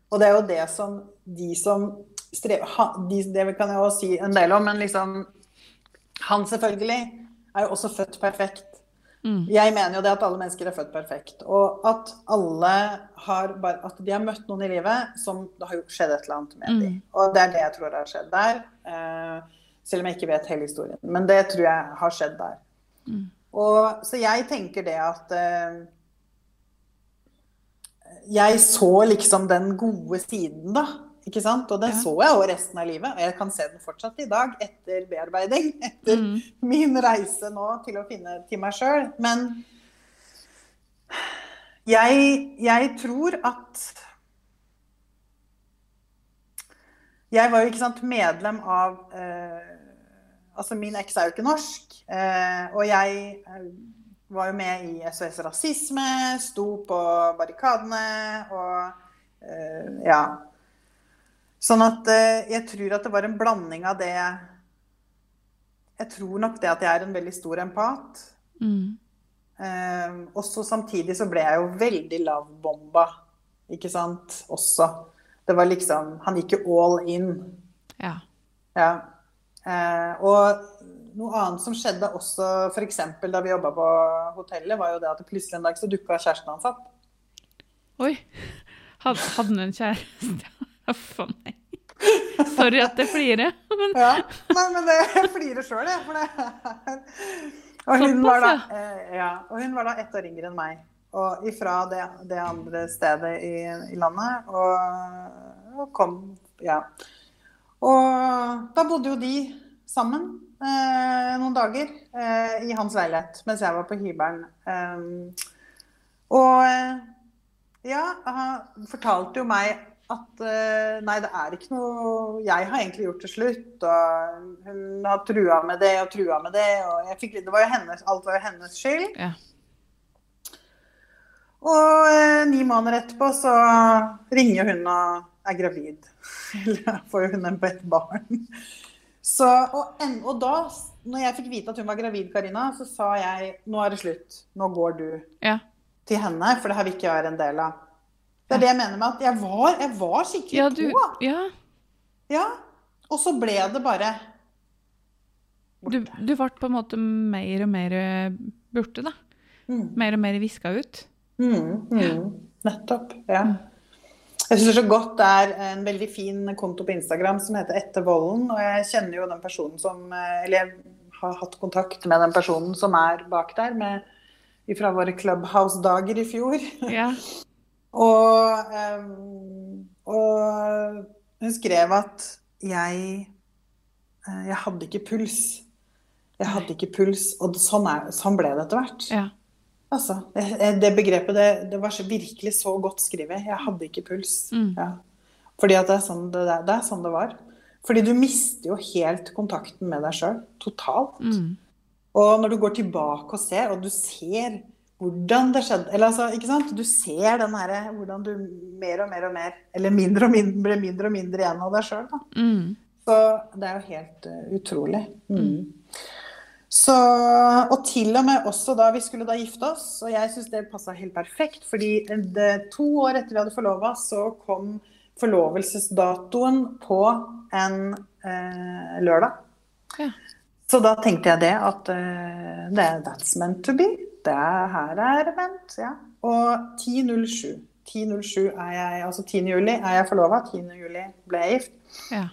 Og det er jo det som de som strever de, Det kan jeg også si en del om, men liksom Han selvfølgelig er jo også født perfekt. Mm. Jeg mener jo det at alle mennesker er født perfekt. Og at alle har bare At de har møtt noen i livet som det har skjedd et eller annet med Mm. dem. Og det er det jeg tror har skjedd der. Uh, selv om jeg ikke vet hele historien. Men det tror jeg har skjedd der. Mm. Og, så jeg tenker det at uh, Jeg så liksom den gode siden, da. Ikke sant? Og den Ja. så jeg jo resten av livet. Og jeg kan se den fortsatt i dag, etter bearbeiding. Etter Mm. min reise nå til å finne til meg sjøl. Men jeg, jeg tror at Jeg var jo ikke sant, medlem av eh, Altså, min eks er jo ikke norsk. Eh, og jeg eh, var jo med i SOS Rasisme, sto på barrikadene og eh, Ja. Sånn at eh, jeg tror at det var en blanding av det Jeg tror nok det at jeg er en veldig stor empat. Mm. Eh, også samtidig så ble jeg jo veldig lavbomba, ikke sant, også. Det var liksom Han gikk jo all in. Ja. Ja. Eh, og noe annet som skjedde også f.eks. da vi jobba på hotellet, var jo det at plutselig en dag så dukka kjæresten hans opp. Oi. Hadde han en kjæreste? Huff a meg. Sorry at jeg flirer. Men Ja, Nei, men det, jeg flirer sjøl, jeg. For det og hun, var da, ja. eh, ja, og hun var da ett år yngre enn meg. Og ifra det, det andre stedet i, i landet. Og, og kom Ja. Og da bodde jo de sammen eh, noen dager eh, i hans leilighet mens jeg var på hybelen. Um, og eh, ja, han fortalte jo meg at eh, nei, det er ikke noe Jeg har egentlig gjort til slutt, og hun har trua med det og trua med det. og jeg fikk, det var jo hennes, Alt var jo hennes skyld. ja. Og eh, ni måneder etterpå så ringer hun og er gravid. Eller får hun en på et barn. Så, og, en, og da, når jeg fikk vite at hun var gravid, Karina, så sa jeg nå er det slutt. Nå går du ja. til henne, for det her vil ikke jeg være en del av. Det er det jeg mener med at jeg var, jeg var skikkelig Ja, du på. Ja. Ja. Og så ble det bare Du, du ble på en måte mer og mer borte, da. Mm. Mer og mer viska ut. Mm, mm. Nettopp. Ja. Jeg syns så godt det er en veldig fin konto på Instagram som heter Etter volden. Og jeg kjenner jo den personen som Eller jeg har hatt kontakt med den personen som er bak der, med, fra våre Clubhouse-dager i fjor. Ja. Og, ehm, og hun skrev at jeg eh, Jeg hadde ikke puls. Jeg hadde ikke puls. Og sånn, er, sånn ble det etter hvert. ja. Altså, det, det begrepet det, det var så virkelig så godt skrevet. Jeg hadde ikke puls. Mm. Ja. Fordi det er, sånn det, det er sånn det var. Fordi du mister jo helt kontakten med deg sjøl. Totalt. Mm. Og når du går tilbake og ser, og du ser hvordan det skjedde Eller altså, ikke sant? Du ser den herre Hvordan du mer og mer og mer Eller mindre og mindre, ble mindre og mindre igjen av deg sjøl. Mm. Så det er jo helt uh, utrolig. Mm. Så, og til og med også da vi skulle da gifte oss, og jeg syns det passa helt perfekt, fordi det, to år etter vi hadde forlova, så kom forlovelsesdatoen på en eh, lørdag. Ja. Så da tenkte jeg det at uh, that's meant to be. Det er, her er vent ja. Og 10.07. 10.07 er jeg, altså 10. juli er jeg forlova. 10. juli ble jeg gift. ja.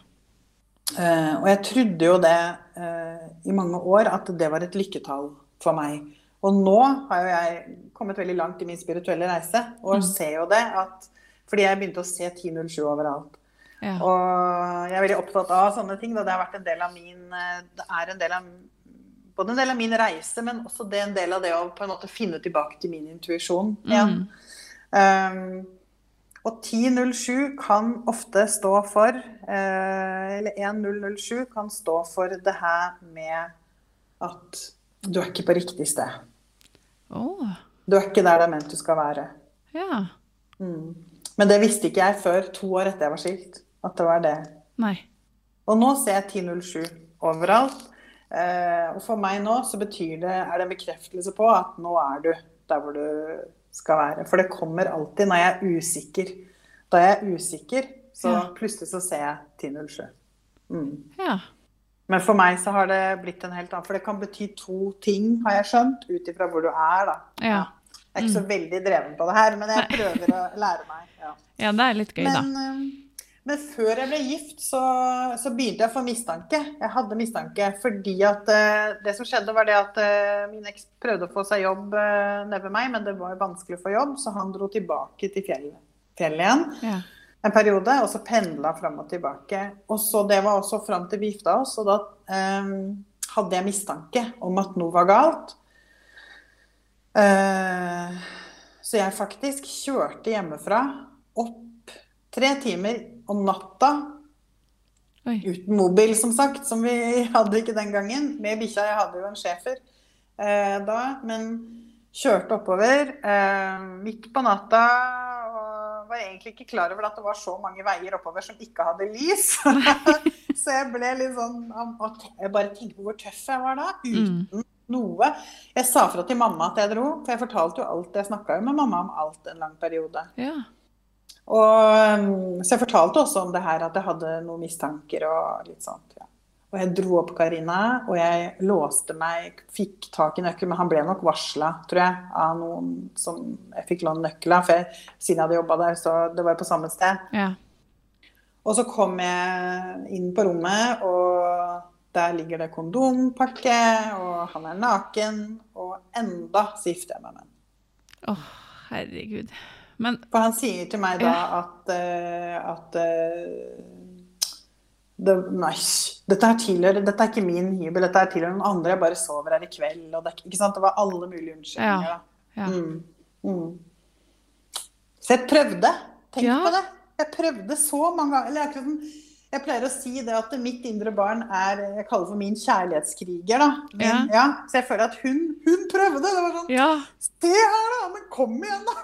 Uh, og jeg trodde jo det uh, i mange år, at det var et lykketall for meg. Og nå har jo jeg kommet veldig langt i min spirituelle reise, og Mm. ser jo det at Fordi jeg begynte å se 1007 overalt. ja. Og jeg er veldig opptatt av sånne ting. Da. Det har vært en del av min eh, Det er en del av både en del av min reise, men også det en del av det å på en måte finne tilbake til min intuisjon igjen. Mm. Um, og 1007 kan ofte stå for uh, Eller 1007 kan stå for det her med at du er ikke på riktig sted. Oh. Du er ikke der det er ment du skal være. Ja. Mm. Men det visste ikke jeg før to år etter jeg var skilt. At det var det. Nei. Og nå ser jeg 1007 overalt. Eh, og for meg nå så betyr det, er det en bekreftelse på at nå er du der hvor du skal være. For det kommer alltid når jeg er usikker. Da jeg er usikker, så Ja. plutselig så ser jeg 1007. Mm. Ja. Men for meg så har det blitt en helt annen For det kan bety to ting, har jeg skjønt, ut ifra hvor du er, da. Ja. Jeg er ikke så veldig dreven på det her, men jeg prøver å lære meg. Ja. ja, det er litt gøy, da. Men, eh, men før jeg ble gift, så, så begynte jeg å få mistanke. Jeg hadde mistanke fordi at uh, det som skjedde, var det at uh, min eks prøvde å få seg jobb uh, nede ved meg, men det var vanskelig å få jobb, så han dro tilbake til fjellet, fjellet igjen Ja. en periode, og så pendla fram og tilbake. Og så Det var også fram til vi gifta oss, og da eh, hadde jeg mistanke om at noe var galt. Eh, så jeg faktisk kjørte hjemmefra opp tre timer om natta Oi. uten mobil, som sagt, som vi hadde ikke den gangen, med bikkja. Jeg hadde jo en schæfer eh, da, men kjørte oppover eh, midt på natta og var egentlig ikke klar over at det var så mange veier oppover som ikke hadde lys. så jeg ble litt sånn Jeg bare tenkte på hvor tøff jeg var da. Uten mm. noe. Jeg sa fra til mamma at jeg dro, for jeg fortalte jo alt. Jeg snakka jo med mamma om alt en lang periode. Ja. Og, um, så jeg fortalte også om det her at jeg hadde noen mistanker og litt sånt. Ja. Og jeg dro opp Karina, og jeg låste meg, fikk tak i nøkkelen. Men han ble nok varsla, tror jeg, av noen som jeg fikk låne nøkkel av. Siden jeg hadde jobba der, så det var på samme sted. Ja. Og så kom jeg inn på rommet, og der ligger det kondompakke, og han er naken. Og enda så gifter jeg meg med ham. Å, oh, herregud. Men For han sier til meg da at, uh, at uh, det, nei, dette, er tilhører, dette er ikke min hybel, dette er tilhører noen andre. Jeg bare sover her i kveld. Det, det var alle mulige unnskyldninger. Ja, ja. Mm, mm. Så jeg prøvde. Tenk ja. på det. Jeg prøvde så mange ganger. Jeg, jeg pleier å si det at mitt indre barn er jeg kaller for min kjærlighetskriger. da. Min, ja. Så jeg føler at hun, hun prøvde. Det var sånn ja. Se her, da! Men kom igjen, da!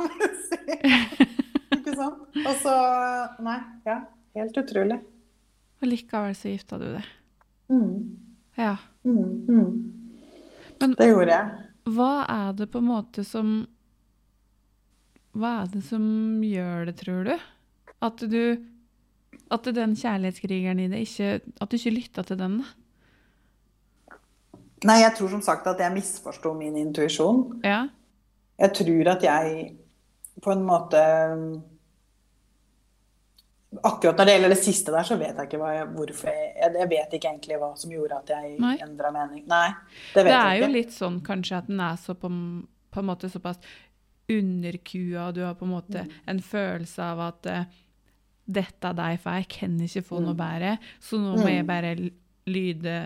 ikke sant? Og så Nei. Ja. Helt utrolig. Og likevel så gifta du deg. Mm. Ja. Mm, mm. Men det gjorde jeg. Hva er det på en måte som Hva er det som gjør det, tror du? At du At den kjærlighetskrigeren i det ikke At du ikke lytta til den, da? Nei, jeg tror som sagt at jeg misforsto min intuisjon. Ja. Jeg tror at jeg på en måte Akkurat når det gjelder det siste der, så vet jeg ikke jeg, hvorfor jeg, jeg, vet ikke egentlig hva som gjorde at jeg endra mening. Nei, det vet jeg ikke. Det er jo litt sånn kanskje at den er så på, på en måte såpass underkua, og du har på en måte mm. en følelse av at uh, dette er deg, for jeg kan ikke få noe mm. bedre, så nå må jeg mm. bare lyde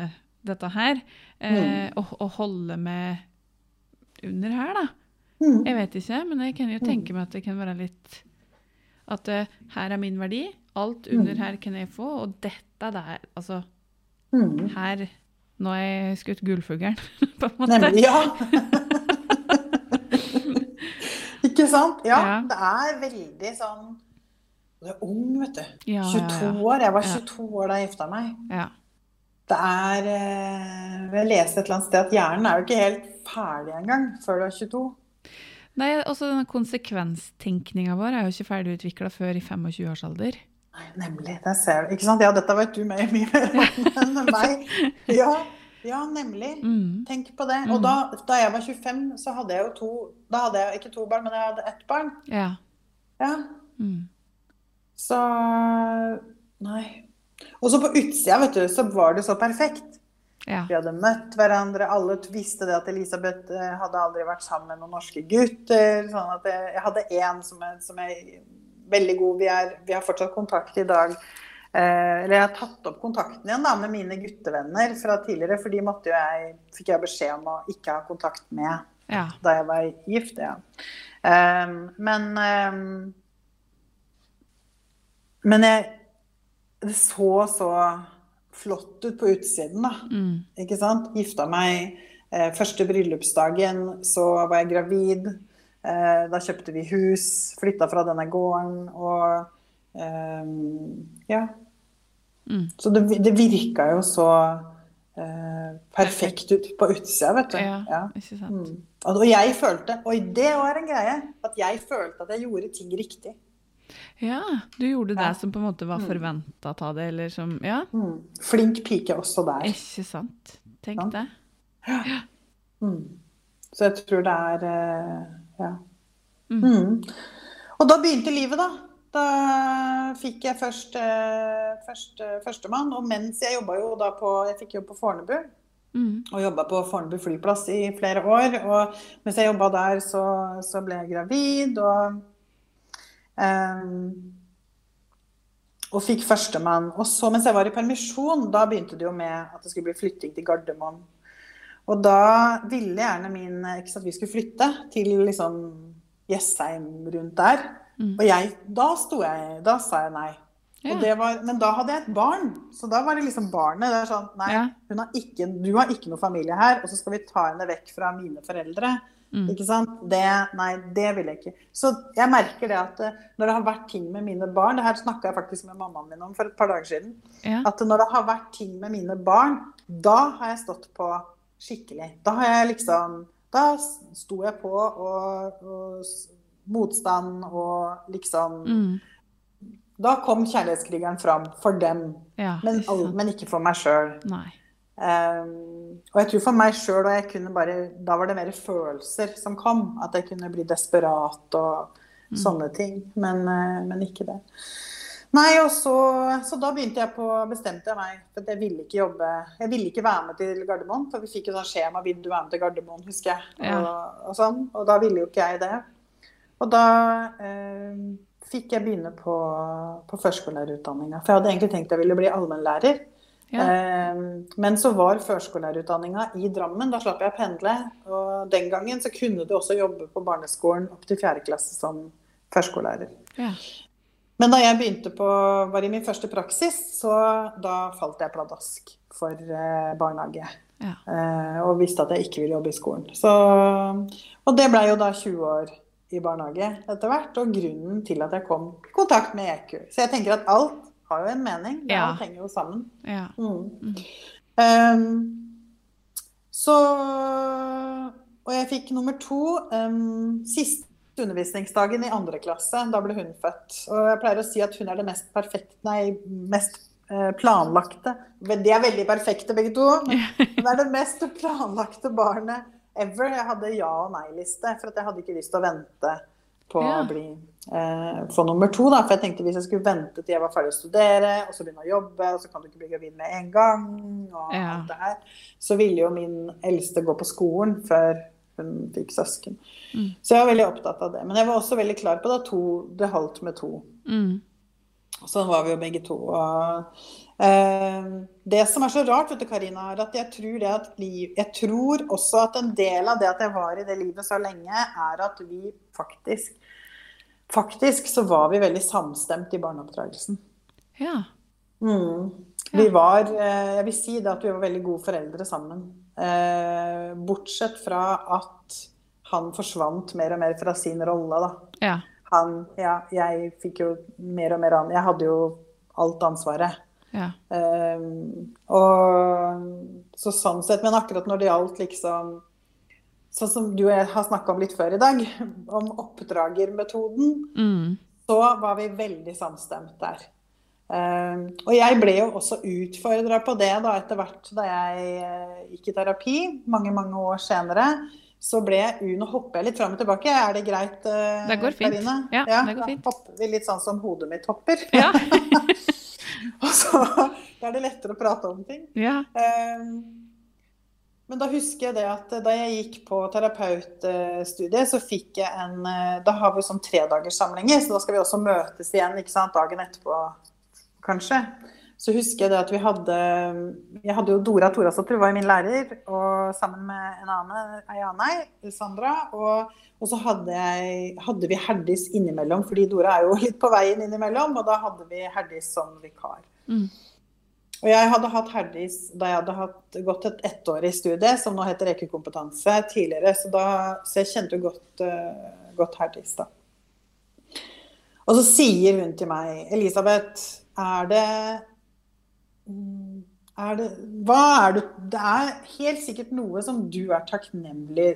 dette her, uh, og, og, holde med under her, da. Jeg vet ikke, men jeg kan jo tenke meg at det kan være litt at uh, her er min verdi, alt under mm. her kan jeg få, og dette der Altså mm. Her Nå har jeg skutt gullfuglen, på en måte. Nemlig, ja. Ikke sant? Ja, ja, det er veldig sånn Du er ung, vet du. Ja, 22 år. Jeg var 22 år da jeg gifta meg. Ja. Det er eh, Jeg leste et eller annet sted at hjernen er jo ikke helt ferdig engang før du er 22. Nei, også denne Konsekvenstenkninga vår er jo ikke ferdig utvikla før i 25-årsalder. Nei, nemlig. Det ser du. Ikke sant? Ja, dette vet du mye mer om enn meg. Ja, ja nemlig. Mm. Tenk på det. Og mm. da, da, jeg var 25, så hadde jeg jo to Da hadde jeg ikke to barn, men jeg hadde ett barn. Ja. ja. Mm. Så Nei. Og så på utsida, vet du, så var det så perfekt. Ja. Vi hadde møtt hverandre. Alle visste det at Elisabeth eh, hadde aldri vært sammen med noen norske gutter. sånn at Jeg, jeg hadde én som, som, er veldig god. Vi, er, vi, har fortsatt kontakt i dag. Eh, eller jeg har tatt opp kontakten igjen da, med mine guttevenner fra tidligere. For de måtte jo jeg, fikk jeg beskjed om å ikke ha kontakt med ja. da jeg var gift. Ja. Eh, men um, Men jeg Det så så flott ut på utsiden, da. Mm. Ikke sant? Gifta meg. Eh, første bryllupsdagen så var jeg gravid. Eh, da kjøpte vi hus, flytta fra denne gården og eh, Ja. Mm. Så det, det virka jo så eh, perfekt ut på utsida, vet du. Ja, ja. ikke sant. Mm. Og jeg følte Oi, det var en greie! At jeg følte at jeg gjorde ting riktig. Ja, du gjorde det ja. som på en måte var mm. forventa av det, eller som Ja. Mm. Flink pike også der. Ikke sant. Tenk ja. det. Ja. Mm. Så jeg tror det er eh, Ja. Mm. Mm. Og da begynte livet, da. Da fikk jeg først, Første først eh, førstemann. Og mens jeg jobba jo da på Jeg fikk jobb på Fornebu. Mm. Og jobba på Fornebu flyplass i flere år. Og mens jeg jobba der, så, så, ble jeg gravid. Og Um, og fikk førstemann. Og så mens jeg var i permisjon, da begynte det jo med at det skulle bli flytting til Gardermoen. Og da ville gjerne min eks at vi skulle flytte til liksom Jessheim rundt der. Mm. Og jeg, da sto jeg Da sa jeg nei. Ja. Var, men da hadde jeg et barn, så da var det liksom barnet. Det sånn Nei, ja. har ikke, du har ikke noe familie her, og så skal vi ta henne vekk fra mine foreldre. Mm. Ikke sant? Det, nei, det vil jeg ikke. Så jeg merker det at eh, når det har vært ting med mine barn Det her snakka jeg faktisk med mammaen min om for et par dager siden. Ja. At når det har vært ting med mine barn, da har jeg stått på skikkelig. Da har jeg liksom Da sto jeg på og, og motstand og liksom Mm. Da kom kjærlighetskrigeren fram for dem, ja. men, men ikke for meg sjøl. Nei. Og jeg tror for meg sjøl og jeg kunne bare Da var det mer følelser som kom. At jeg kunne bli desperat og Mm. sånne ting. Men, eh, men ikke det. Nei, og så, så da begynte jeg på bestemte jeg meg for jeg ville ikke jobbe Jeg ville ikke være med til Gardermoen, for vi fikk jo sånn skjema 'Vil du være med til Gardermoen?' husker jeg. Ja. Og, og sånn. Og da ville jo ikke jeg det. Og da eh, fikk jeg begynne på, på førskolelærerutdanninga. For jeg hadde egentlig tenkt jeg ville bli allmennlærer. Ja. Eh, men så var førskolelærerutdanninga i Drammen. Da slapp jeg å pendle. Og den gangen så kunne du også jobbe på barneskolen opp til fjerde klasse som førskolelærer. Ja. Men da jeg begynte på, var i min første praksis, så da falt jeg pladask for eh, barnehage. Ja. Eh, og visste at jeg ikke ville jobbe i skolen. Så, og det blei jo da 20 år i barnehage etter hvert, og grunnen til at jeg kom i kontakt med EQ. Så jeg tenker at alt har jo en mening. Det Ja. Henger jo sammen. Ja. Mm. Um, så Og jeg fikk nummer to um, siste undervisningsdagen i andre klasse. Da ble hun født. Og jeg pleier å si at hun er det mest perfekte Nei, mest eh, planlagte. De er veldig perfekte begge to. Hun er det mest planlagte barnet ever. Jeg hadde ja- og nei-liste, for at jeg hadde ikke lyst til å vente på Ja. å bli, eh, få nummer to. Da. For jeg tenkte hvis jeg skulle vente til jeg var ferdig å studere, og så begynne å jobbe, og så kan du ikke bli gravid med en gang, og Ja. alt det her, så ville jo min eldste gå på skolen før hun fikk søsken. Mm. Så jeg var veldig opptatt av det. Men jeg var også veldig klar på to, det holdt med to. Mm. Sånn var vi jo begge to. Og, eh, det som er så rart, vet du, Karina, er at jeg tror, det at liv, jeg tror også at en del av det at jeg var i det livet så lenge, er at vi faktisk Faktisk så var vi veldig samstemt i barneoppdragelsen. Ja. Mm. Vi var eh, Jeg vil si det at vi var veldig gode foreldre sammen. Eh, bortsett fra at han forsvant mer og mer fra sin rolle, da Ja. han Ja, jeg fikk jo mer og mer an Jeg hadde jo alt ansvaret. Ja. Ehm, og så sånn sett, men akkurat når det gjaldt liksom Sånn som du og jeg har snakka om litt før i dag, om oppdragermetoden, Mm. så var vi veldig samstemt der. Ehm, og jeg ble jo også utfordra på det da etter hvert da jeg uh, gikk i terapi, mange, mange år senere. Så ble jeg Nå hopper jeg litt fram og tilbake. Er det greit, Uh, Det går fint. Karine? Ja, det går fint. Da hopper vi litt sånn som hodet mitt hopper. Ja. Og så da er det lettere å prate om ting. ja. Ehm, Men da husker jeg det at da jeg gikk på terapeutstudiet, så fikk jeg en eh, Da har vi sånn tredagerssamlinger, så da skal vi også møtes igjen ikke sant, dagen etterpå, kanskje. Så husker jeg det at vi hadde Jeg hadde jo Dora Torasdotter, var min lærer, og sammen med en annen, ei annen Sandra. Og, og så hadde, jeg, hadde vi Herdis innimellom, fordi Dora er jo litt på veien innimellom. Og da hadde vi Herdis som vikar. Mm. Og jeg hadde hatt Herdis da jeg hadde hatt, gått et ettårig studie, som nå heter Ekekompetanse, tidligere. Så, da, så jeg kjente jo godt, uh, godt Herdis, da. Og så sier hun til meg, Elisabeth, er det mm, er det, hva er det, det er helt sikkert noe som du er takknemlig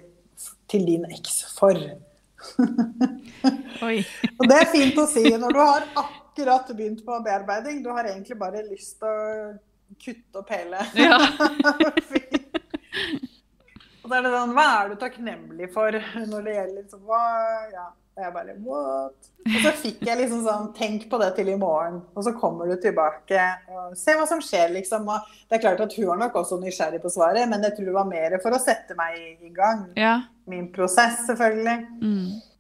til din eks for. Og det er fint å si når du har akkurat begynt på bearbeiding. Du har egentlig bare lyst til å kutte og pele. Ja. og så er det sånn Hva er du takknemlig for når det gjelder liksom, hva, ja. Og jeg bare what? Og så fikk jeg liksom sånn Tenk på det til i morgen. Og så kommer du tilbake og se hva som skjer, liksom. Og det er klart at hun var nok også nysgjerrig på svaret, men jeg tror det var mer for å sette meg i gang. Ja. Min prosess, selvfølgelig. Mm.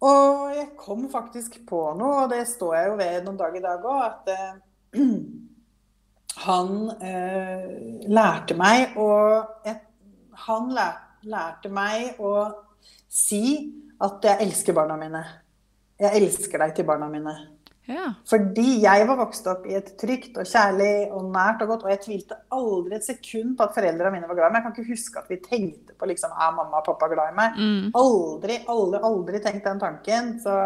Og jeg kom faktisk på noe, og det står jeg jo ved noen dager i dag òg, at eh, han eh, lærte meg å jeg, Han lær, lærte meg å si at jeg elsker barna mine. Jeg elsker deg til barna mine. Ja. Fordi jeg var vokst opp i et trygt og kjærlig og nært og godt, og jeg tvilte aldri et sekund på at foreldrene mine var glad i meg. Jeg kan ikke huske at vi tenkte på liksom, er mamma og pappa glad i meg. Mm. Aldri, aldri, aldri tenkt den tanken. Så,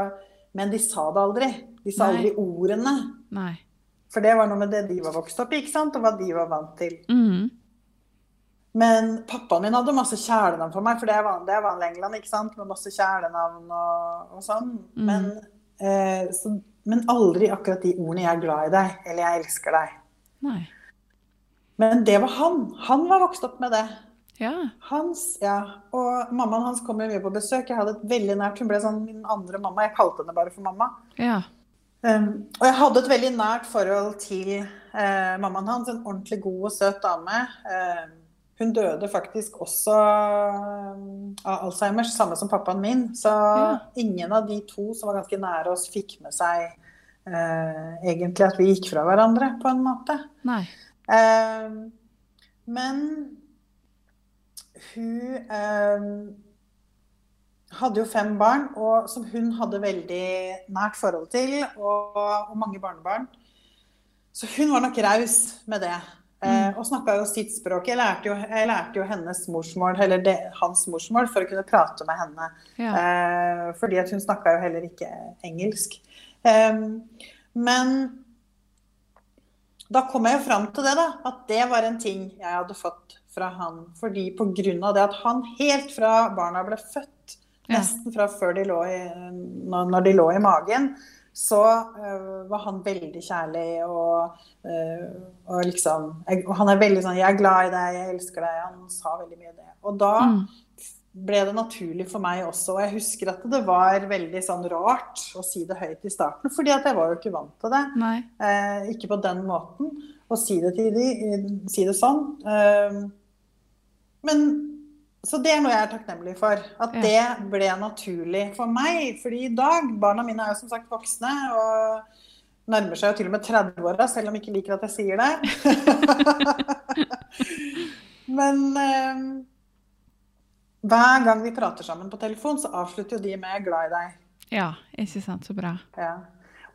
men de sa det aldri. De sa Nei. aldri ordene. Nei. For det var noe med det de var vokst opp i, ikke sant? og hva de var vant til. Mm. Men pappaen min hadde masse kjælenavn for meg, for det er vanlig, det er vanlig England, ikke sant? med masse kjælenavn og, og sånn. Mm. Men, eh, så, men aldri akkurat de ordene 'jeg er glad i deg' eller 'jeg elsker deg'. Nei. Men det var han. Han var vokst opp med det. Ja. Hans, ja. Og mammaen hans kom jo mye på besøk. Jeg hadde et veldig nært Hun ble sånn min andre mamma. Jeg kalte henne bare for mamma. Ja. Um, og jeg hadde et veldig nært forhold til uh, mammaen hans. En ordentlig god og søt dame. Eh, hun døde faktisk også um, av Alzheimers, samme som pappaen min. Så Ja. ingen av de to som var ganske nære oss, fikk med seg eh, egentlig at vi gikk fra hverandre, på en måte. Eh, men hun eh, hadde jo fem barn, og som hun hadde veldig nært forhold til, og, og mange barnebarn. Så hun var nok raus med det. Eh, og snakka jo sitt språk. Jeg lærte jo, jeg lærte jo hennes morsmål, eller det, hans morsmål, for å kunne prate med henne. Ja. Eh, fordi at hun snakka jo heller ikke engelsk. Eh, men da kom jeg jo fram til det, da. At det var en ting jeg hadde fått fra han. Fordi på grunn av det at han helt fra barna ble født, nesten fra før de lå i, når de lå i magen, så øh, var han veldig kjærlig og, øh, og liksom jeg, Og han er veldig sånn 'Jeg er glad i deg, jeg elsker deg'. Han sa veldig mye det. Og da Mm. ble det naturlig for meg også. Og jeg husker at det var veldig sånn rart å si det høyt i starten, fordi at jeg var jo ikke vant til det. Eh, ikke på den måten. Å si det til de, eh, si det sånn. Eh, men så det er noe jeg er takknemlig for. At det ble naturlig for meg. Fordi i dag, barna mine er jo som sagt voksne og nærmer seg jo til og med 30-åra, selv om jeg ikke liker at jeg sier det. Men eh, hver gang vi prater sammen på telefon, så avslutter jo de med 'jeg er glad i deg'. Ja, ikke sant. Så bra. Ja.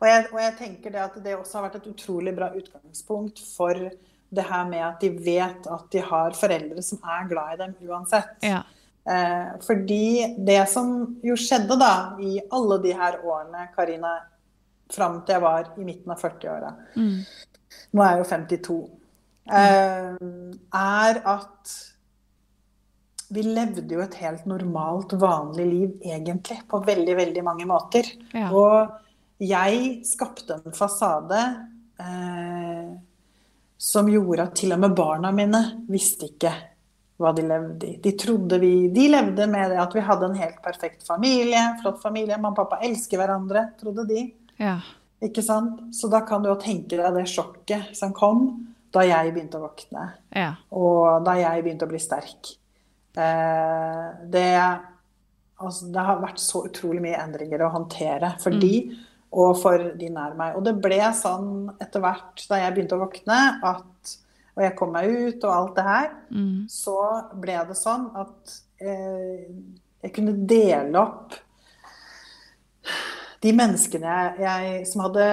Og, jeg, og jeg tenker det at det også har vært et utrolig bra utgangspunkt for det her med at de vet at de har foreldre som er glad i dem uansett. Ja. Eh, fordi det som jo skjedde da i alle de her årene, Karina, fram til jeg var i midten av 40-åra, Mm. nå er jeg jo 52, eh, er at vi levde jo et helt normalt, vanlig liv egentlig, på veldig, veldig mange måter. Ja. Og jeg skapte en fasade eh, som gjorde at til og med barna mine visste ikke hva de levde i. De trodde vi De levde med det at vi hadde en helt perfekt familie, flott familie. Mamma og pappa elsker hverandre, trodde de. Ja. Ikke sant? Så da kan du jo tenke deg det sjokket som kom da jeg begynte å våkne. Ja. Og da jeg begynte å bli sterk. Eh, det, altså, det har vært så utrolig mye endringer å håndtere for de og for de nær meg. Og det ble sånn etter hvert da jeg begynte å våkne, at, og jeg kom meg ut og alt det her, Mm. så ble det sånn at eh, jeg kunne dele opp de menneskene jeg, jeg, som hadde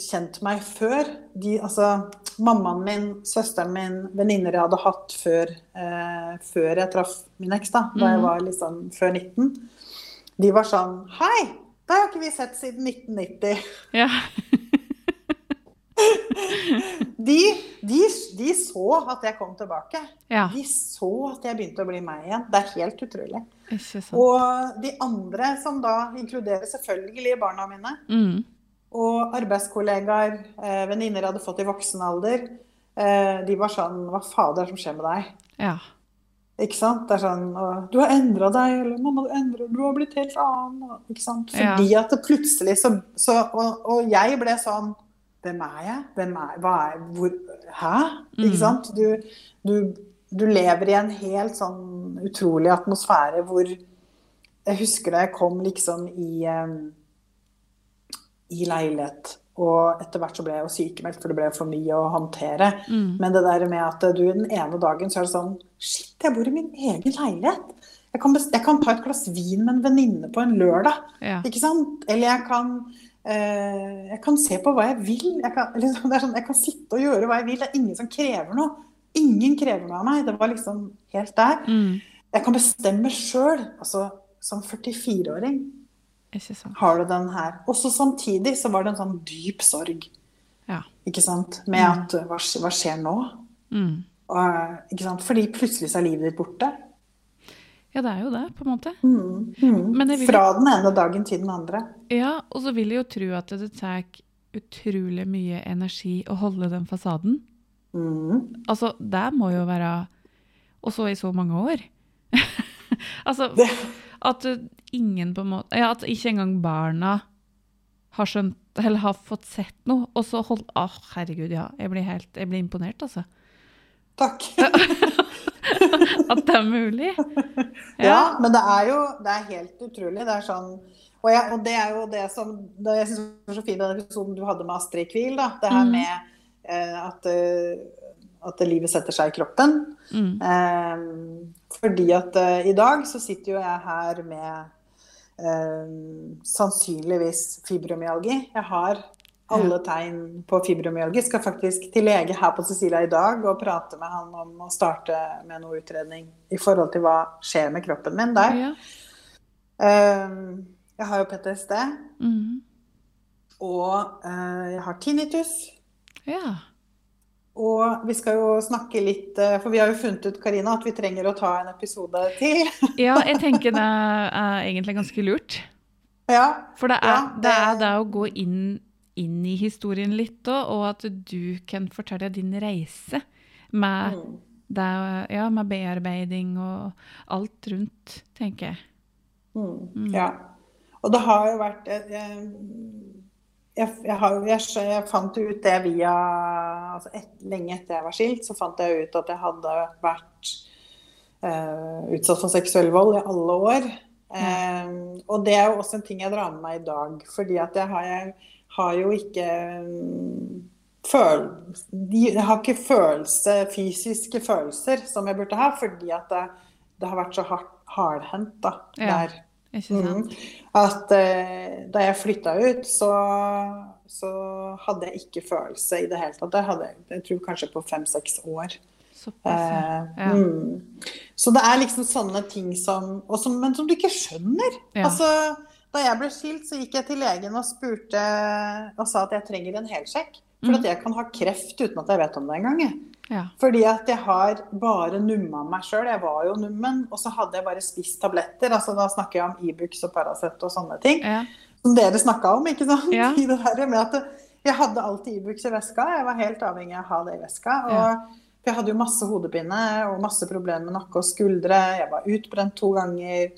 kjent meg før. De, altså, mammaen min, søsteren min, venninner jeg hadde hatt før, eh, før jeg traff min eks, da, da jeg Mhm. var liksom før 19. De var sånn Hei! Det har ikke vi sett siden 1990. Ja. De, de, de så at jeg kom tilbake. ja. De så at jeg begynte å bli meg igjen. Det er helt utrolig. Og de andre, som da inkluderer selvfølgelig barna mine, Mm. og arbeidskollegaer, eh, venninner jeg hadde fått i voksen alder, eh, de var sånn Hva fader er som skjer med deg? Ja. Ikke sant? Det er sånn og, Du har endra deg, eller 'Mamma, du endrer Du har blitt helt annen.' Ikke sant? Ja. Fordi at det plutselig så, så og, og jeg ble sånn Hvem er jeg? Hvem er Hva er Hvor Hæ? Ikke Mm. sant? Du, du, du lever i en helt sånn utrolig atmosfære hvor Jeg husker da jeg kom liksom i um, i leilighet. Og etter hvert så ble jeg jo sykemeldt, for det ble for mye å håndtere. Mm. Men det der med at du den ene dagen så er det sånn Shit, jeg bor i min egen leilighet. Jeg kan, jeg kan ta et glass vin med en venninne på en lørdag. Ja. Ikke sant? Eller jeg kan eh, Jeg kan se på hva jeg vil. Jeg kan, liksom, det er sånn, jeg kan sitte og gjøre hva jeg vil. Det er ingen som krever noe. Ingen krever noe av meg. Det var liksom helt der. Mm. Jeg kan bestemme sjøl. Altså, som 44-åring Ikke sant. Har du den her. Også samtidig så var det en sånn dyp sorg. Ja. Ikke sant? Med at hva, hva skjer nå? Mm. Og, ikke sant? Fordi plutselig så er livet ditt borte. Ja, det er jo det, på en måte. Mm, mm. Vil- Fra den ene dagen til den andre. Ja, og så vil jeg jo tro at det tar utrolig mye energi å holde den fasaden. Mm. Altså, det må jo være Og så i så mange år. altså, Det, at ingen på en måte Ja, at ikke engang barna har skjønt eller har fått sett noe, og så holdt Å, herregud, ja. Jeg blir helt Jeg blir imponert, altså. takk. At det er mulig. Ja, men det er jo det er helt utrolig. Det er sånn og, jeg, og det er jo det som det jeg synes var så fint den episoden du hadde med Astrid Kvil. Da, det her Mhm. med eh, at, eh, at livet setter seg i kroppen. Mm. Eh, fordi at eh, i dag så sitter jo jeg her med eh, sannsynligvis fibromyalgi. Jeg har alle tegn på fibromyalgi. Skal faktisk til lege her på Cecilia i dag og prate med han om å starte med noe utredning i forhold til hva skjer med kroppen min der. Ja. Eh, jeg har jo PTSD, Mm. og eh, jeg har tinnitus. ja. Og vi skal jo snakke litt eh, For vi har jo funnet ut Karina, at vi trenger å ta en episode til. Ja, jeg tenker det er egentlig ganske lurt. ja. For det er, Ja, det... det- er det å gå inn, inn i historien litt òg, og at du kan fortelle din reise med, Mm. det, ja, med bearbeiding og alt rundt, tenker jeg. Mm. Mm. ja. Og det har jo vært Jeg, jeg, jeg, har, jeg, jeg fant ut det via altså et, Lenge etter jeg var skilt, så fant jeg ut at jeg hadde vært eh, utsatt for seksuell vold i alle år. Eh, og det er jo også en ting jeg drar med meg i dag. Fordi at jeg har, har jo ikke mm, føl, Jeg har ikke følelse, fysiske følelser som jeg burde ha, fordi at det, det har vært så hardhendt da, Ja. Ikke sant? Mm. At eh, da jeg flytta ut, så, så hadde jeg ikke følelse i det hele tatt. Jeg hadde jeg, tror kanskje på fem-seks år. Såpass, ja. Eh, Ja. mm. Så det er liksom sånne ting som, som Men som du ikke skjønner. Ja. Altså, da jeg ble skilt, så gikk jeg til legen og spurte og sa at jeg trenger en helsjekk. For at jeg kan ha kreft uten at jeg vet om det engang. Ja. Fordi at jeg har bare numma meg sjøl. Jeg var jo nummen, og så hadde jeg bare spist tabletter. altså Da snakker jeg om Ibux og Paracet og sånne ting. Ja. Som dere snakka om, ikke sant? Ja. I det der med at jeg hadde alltid Ibux i veska. Jeg var helt avhengig av å ha det i veska. Og for jeg hadde jo masse hodepine og masse problemer med nakke og skuldre. Jeg var utbrent to ganger.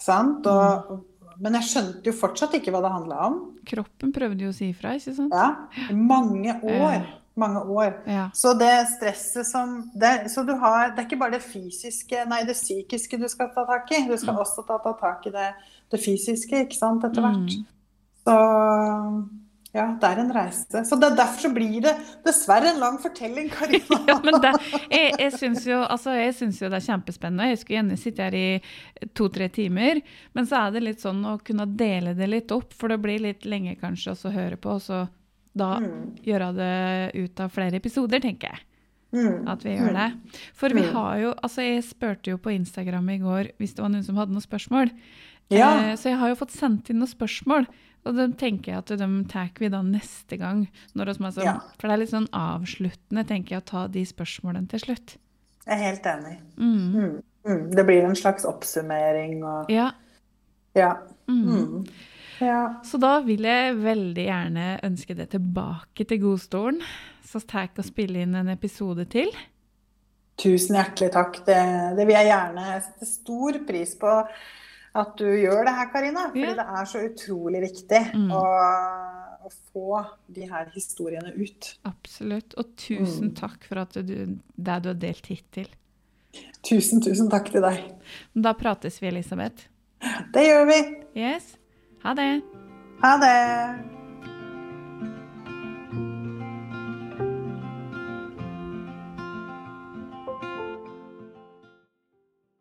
Sant? Og, men jeg skjønte jo fortsatt ikke hva det handla om. Kroppen prøvde jo å si ifra, ikke sant? Ja, mange år. Mange år. Ja. Så det stresset som det, Så du har Det er ikke bare det fysiske, nei, det psykiske du skal ta tak i. Du skal også ta, ta tak i det, det fysiske, ikke sant, etter hvert. Mm. Så ja, det er en reise. Så det, derfor så blir det dessverre en lang fortelling, Karina. Ja, men det, jeg, jeg syns jo, altså, jo det er kjempespennende. Jeg skulle gjerne sitte her i to-tre timer. Men så er det litt sånn å kunne dele det litt opp, for det blir litt lenge kanskje å høre på. Og så da Mm. gjøre det ut av flere episoder, tenker jeg. Mm. At vi gjør det. For vi Mm. har jo Altså, jeg spurte jo på Instagram i går hvis det var noen som hadde noen spørsmål. Ja. Eh, Så jeg har jo fått sendt inn noen spørsmål. Og da tenker jeg at de tar vi da neste gang. Når sånn, Ja. For det er litt sånn avsluttende, tenker jeg, å ta de spørsmålene til slutt. Jeg er helt enig. Mm. Mm. Mm. Det blir en slags oppsummering og Ja. Ja. Mm. Mm. ja. Så da vil jeg veldig gjerne ønske deg tilbake til godstolen. Så tar jeg å spille inn en episode til. Tusen hjertelig takk. Det, det vil jeg gjerne. sette stor pris på at du gjør det her, Karina. Fordi Ja. det er så utrolig viktig Mm. å, å få de her historiene ut. Absolutt. Og tusen Mm. takk for at du, det du har delt hittil. Tusen, tusen takk til deg. Da prates vi, Elisabeth. Det gjør vi. Yes. Ha det. Ha det.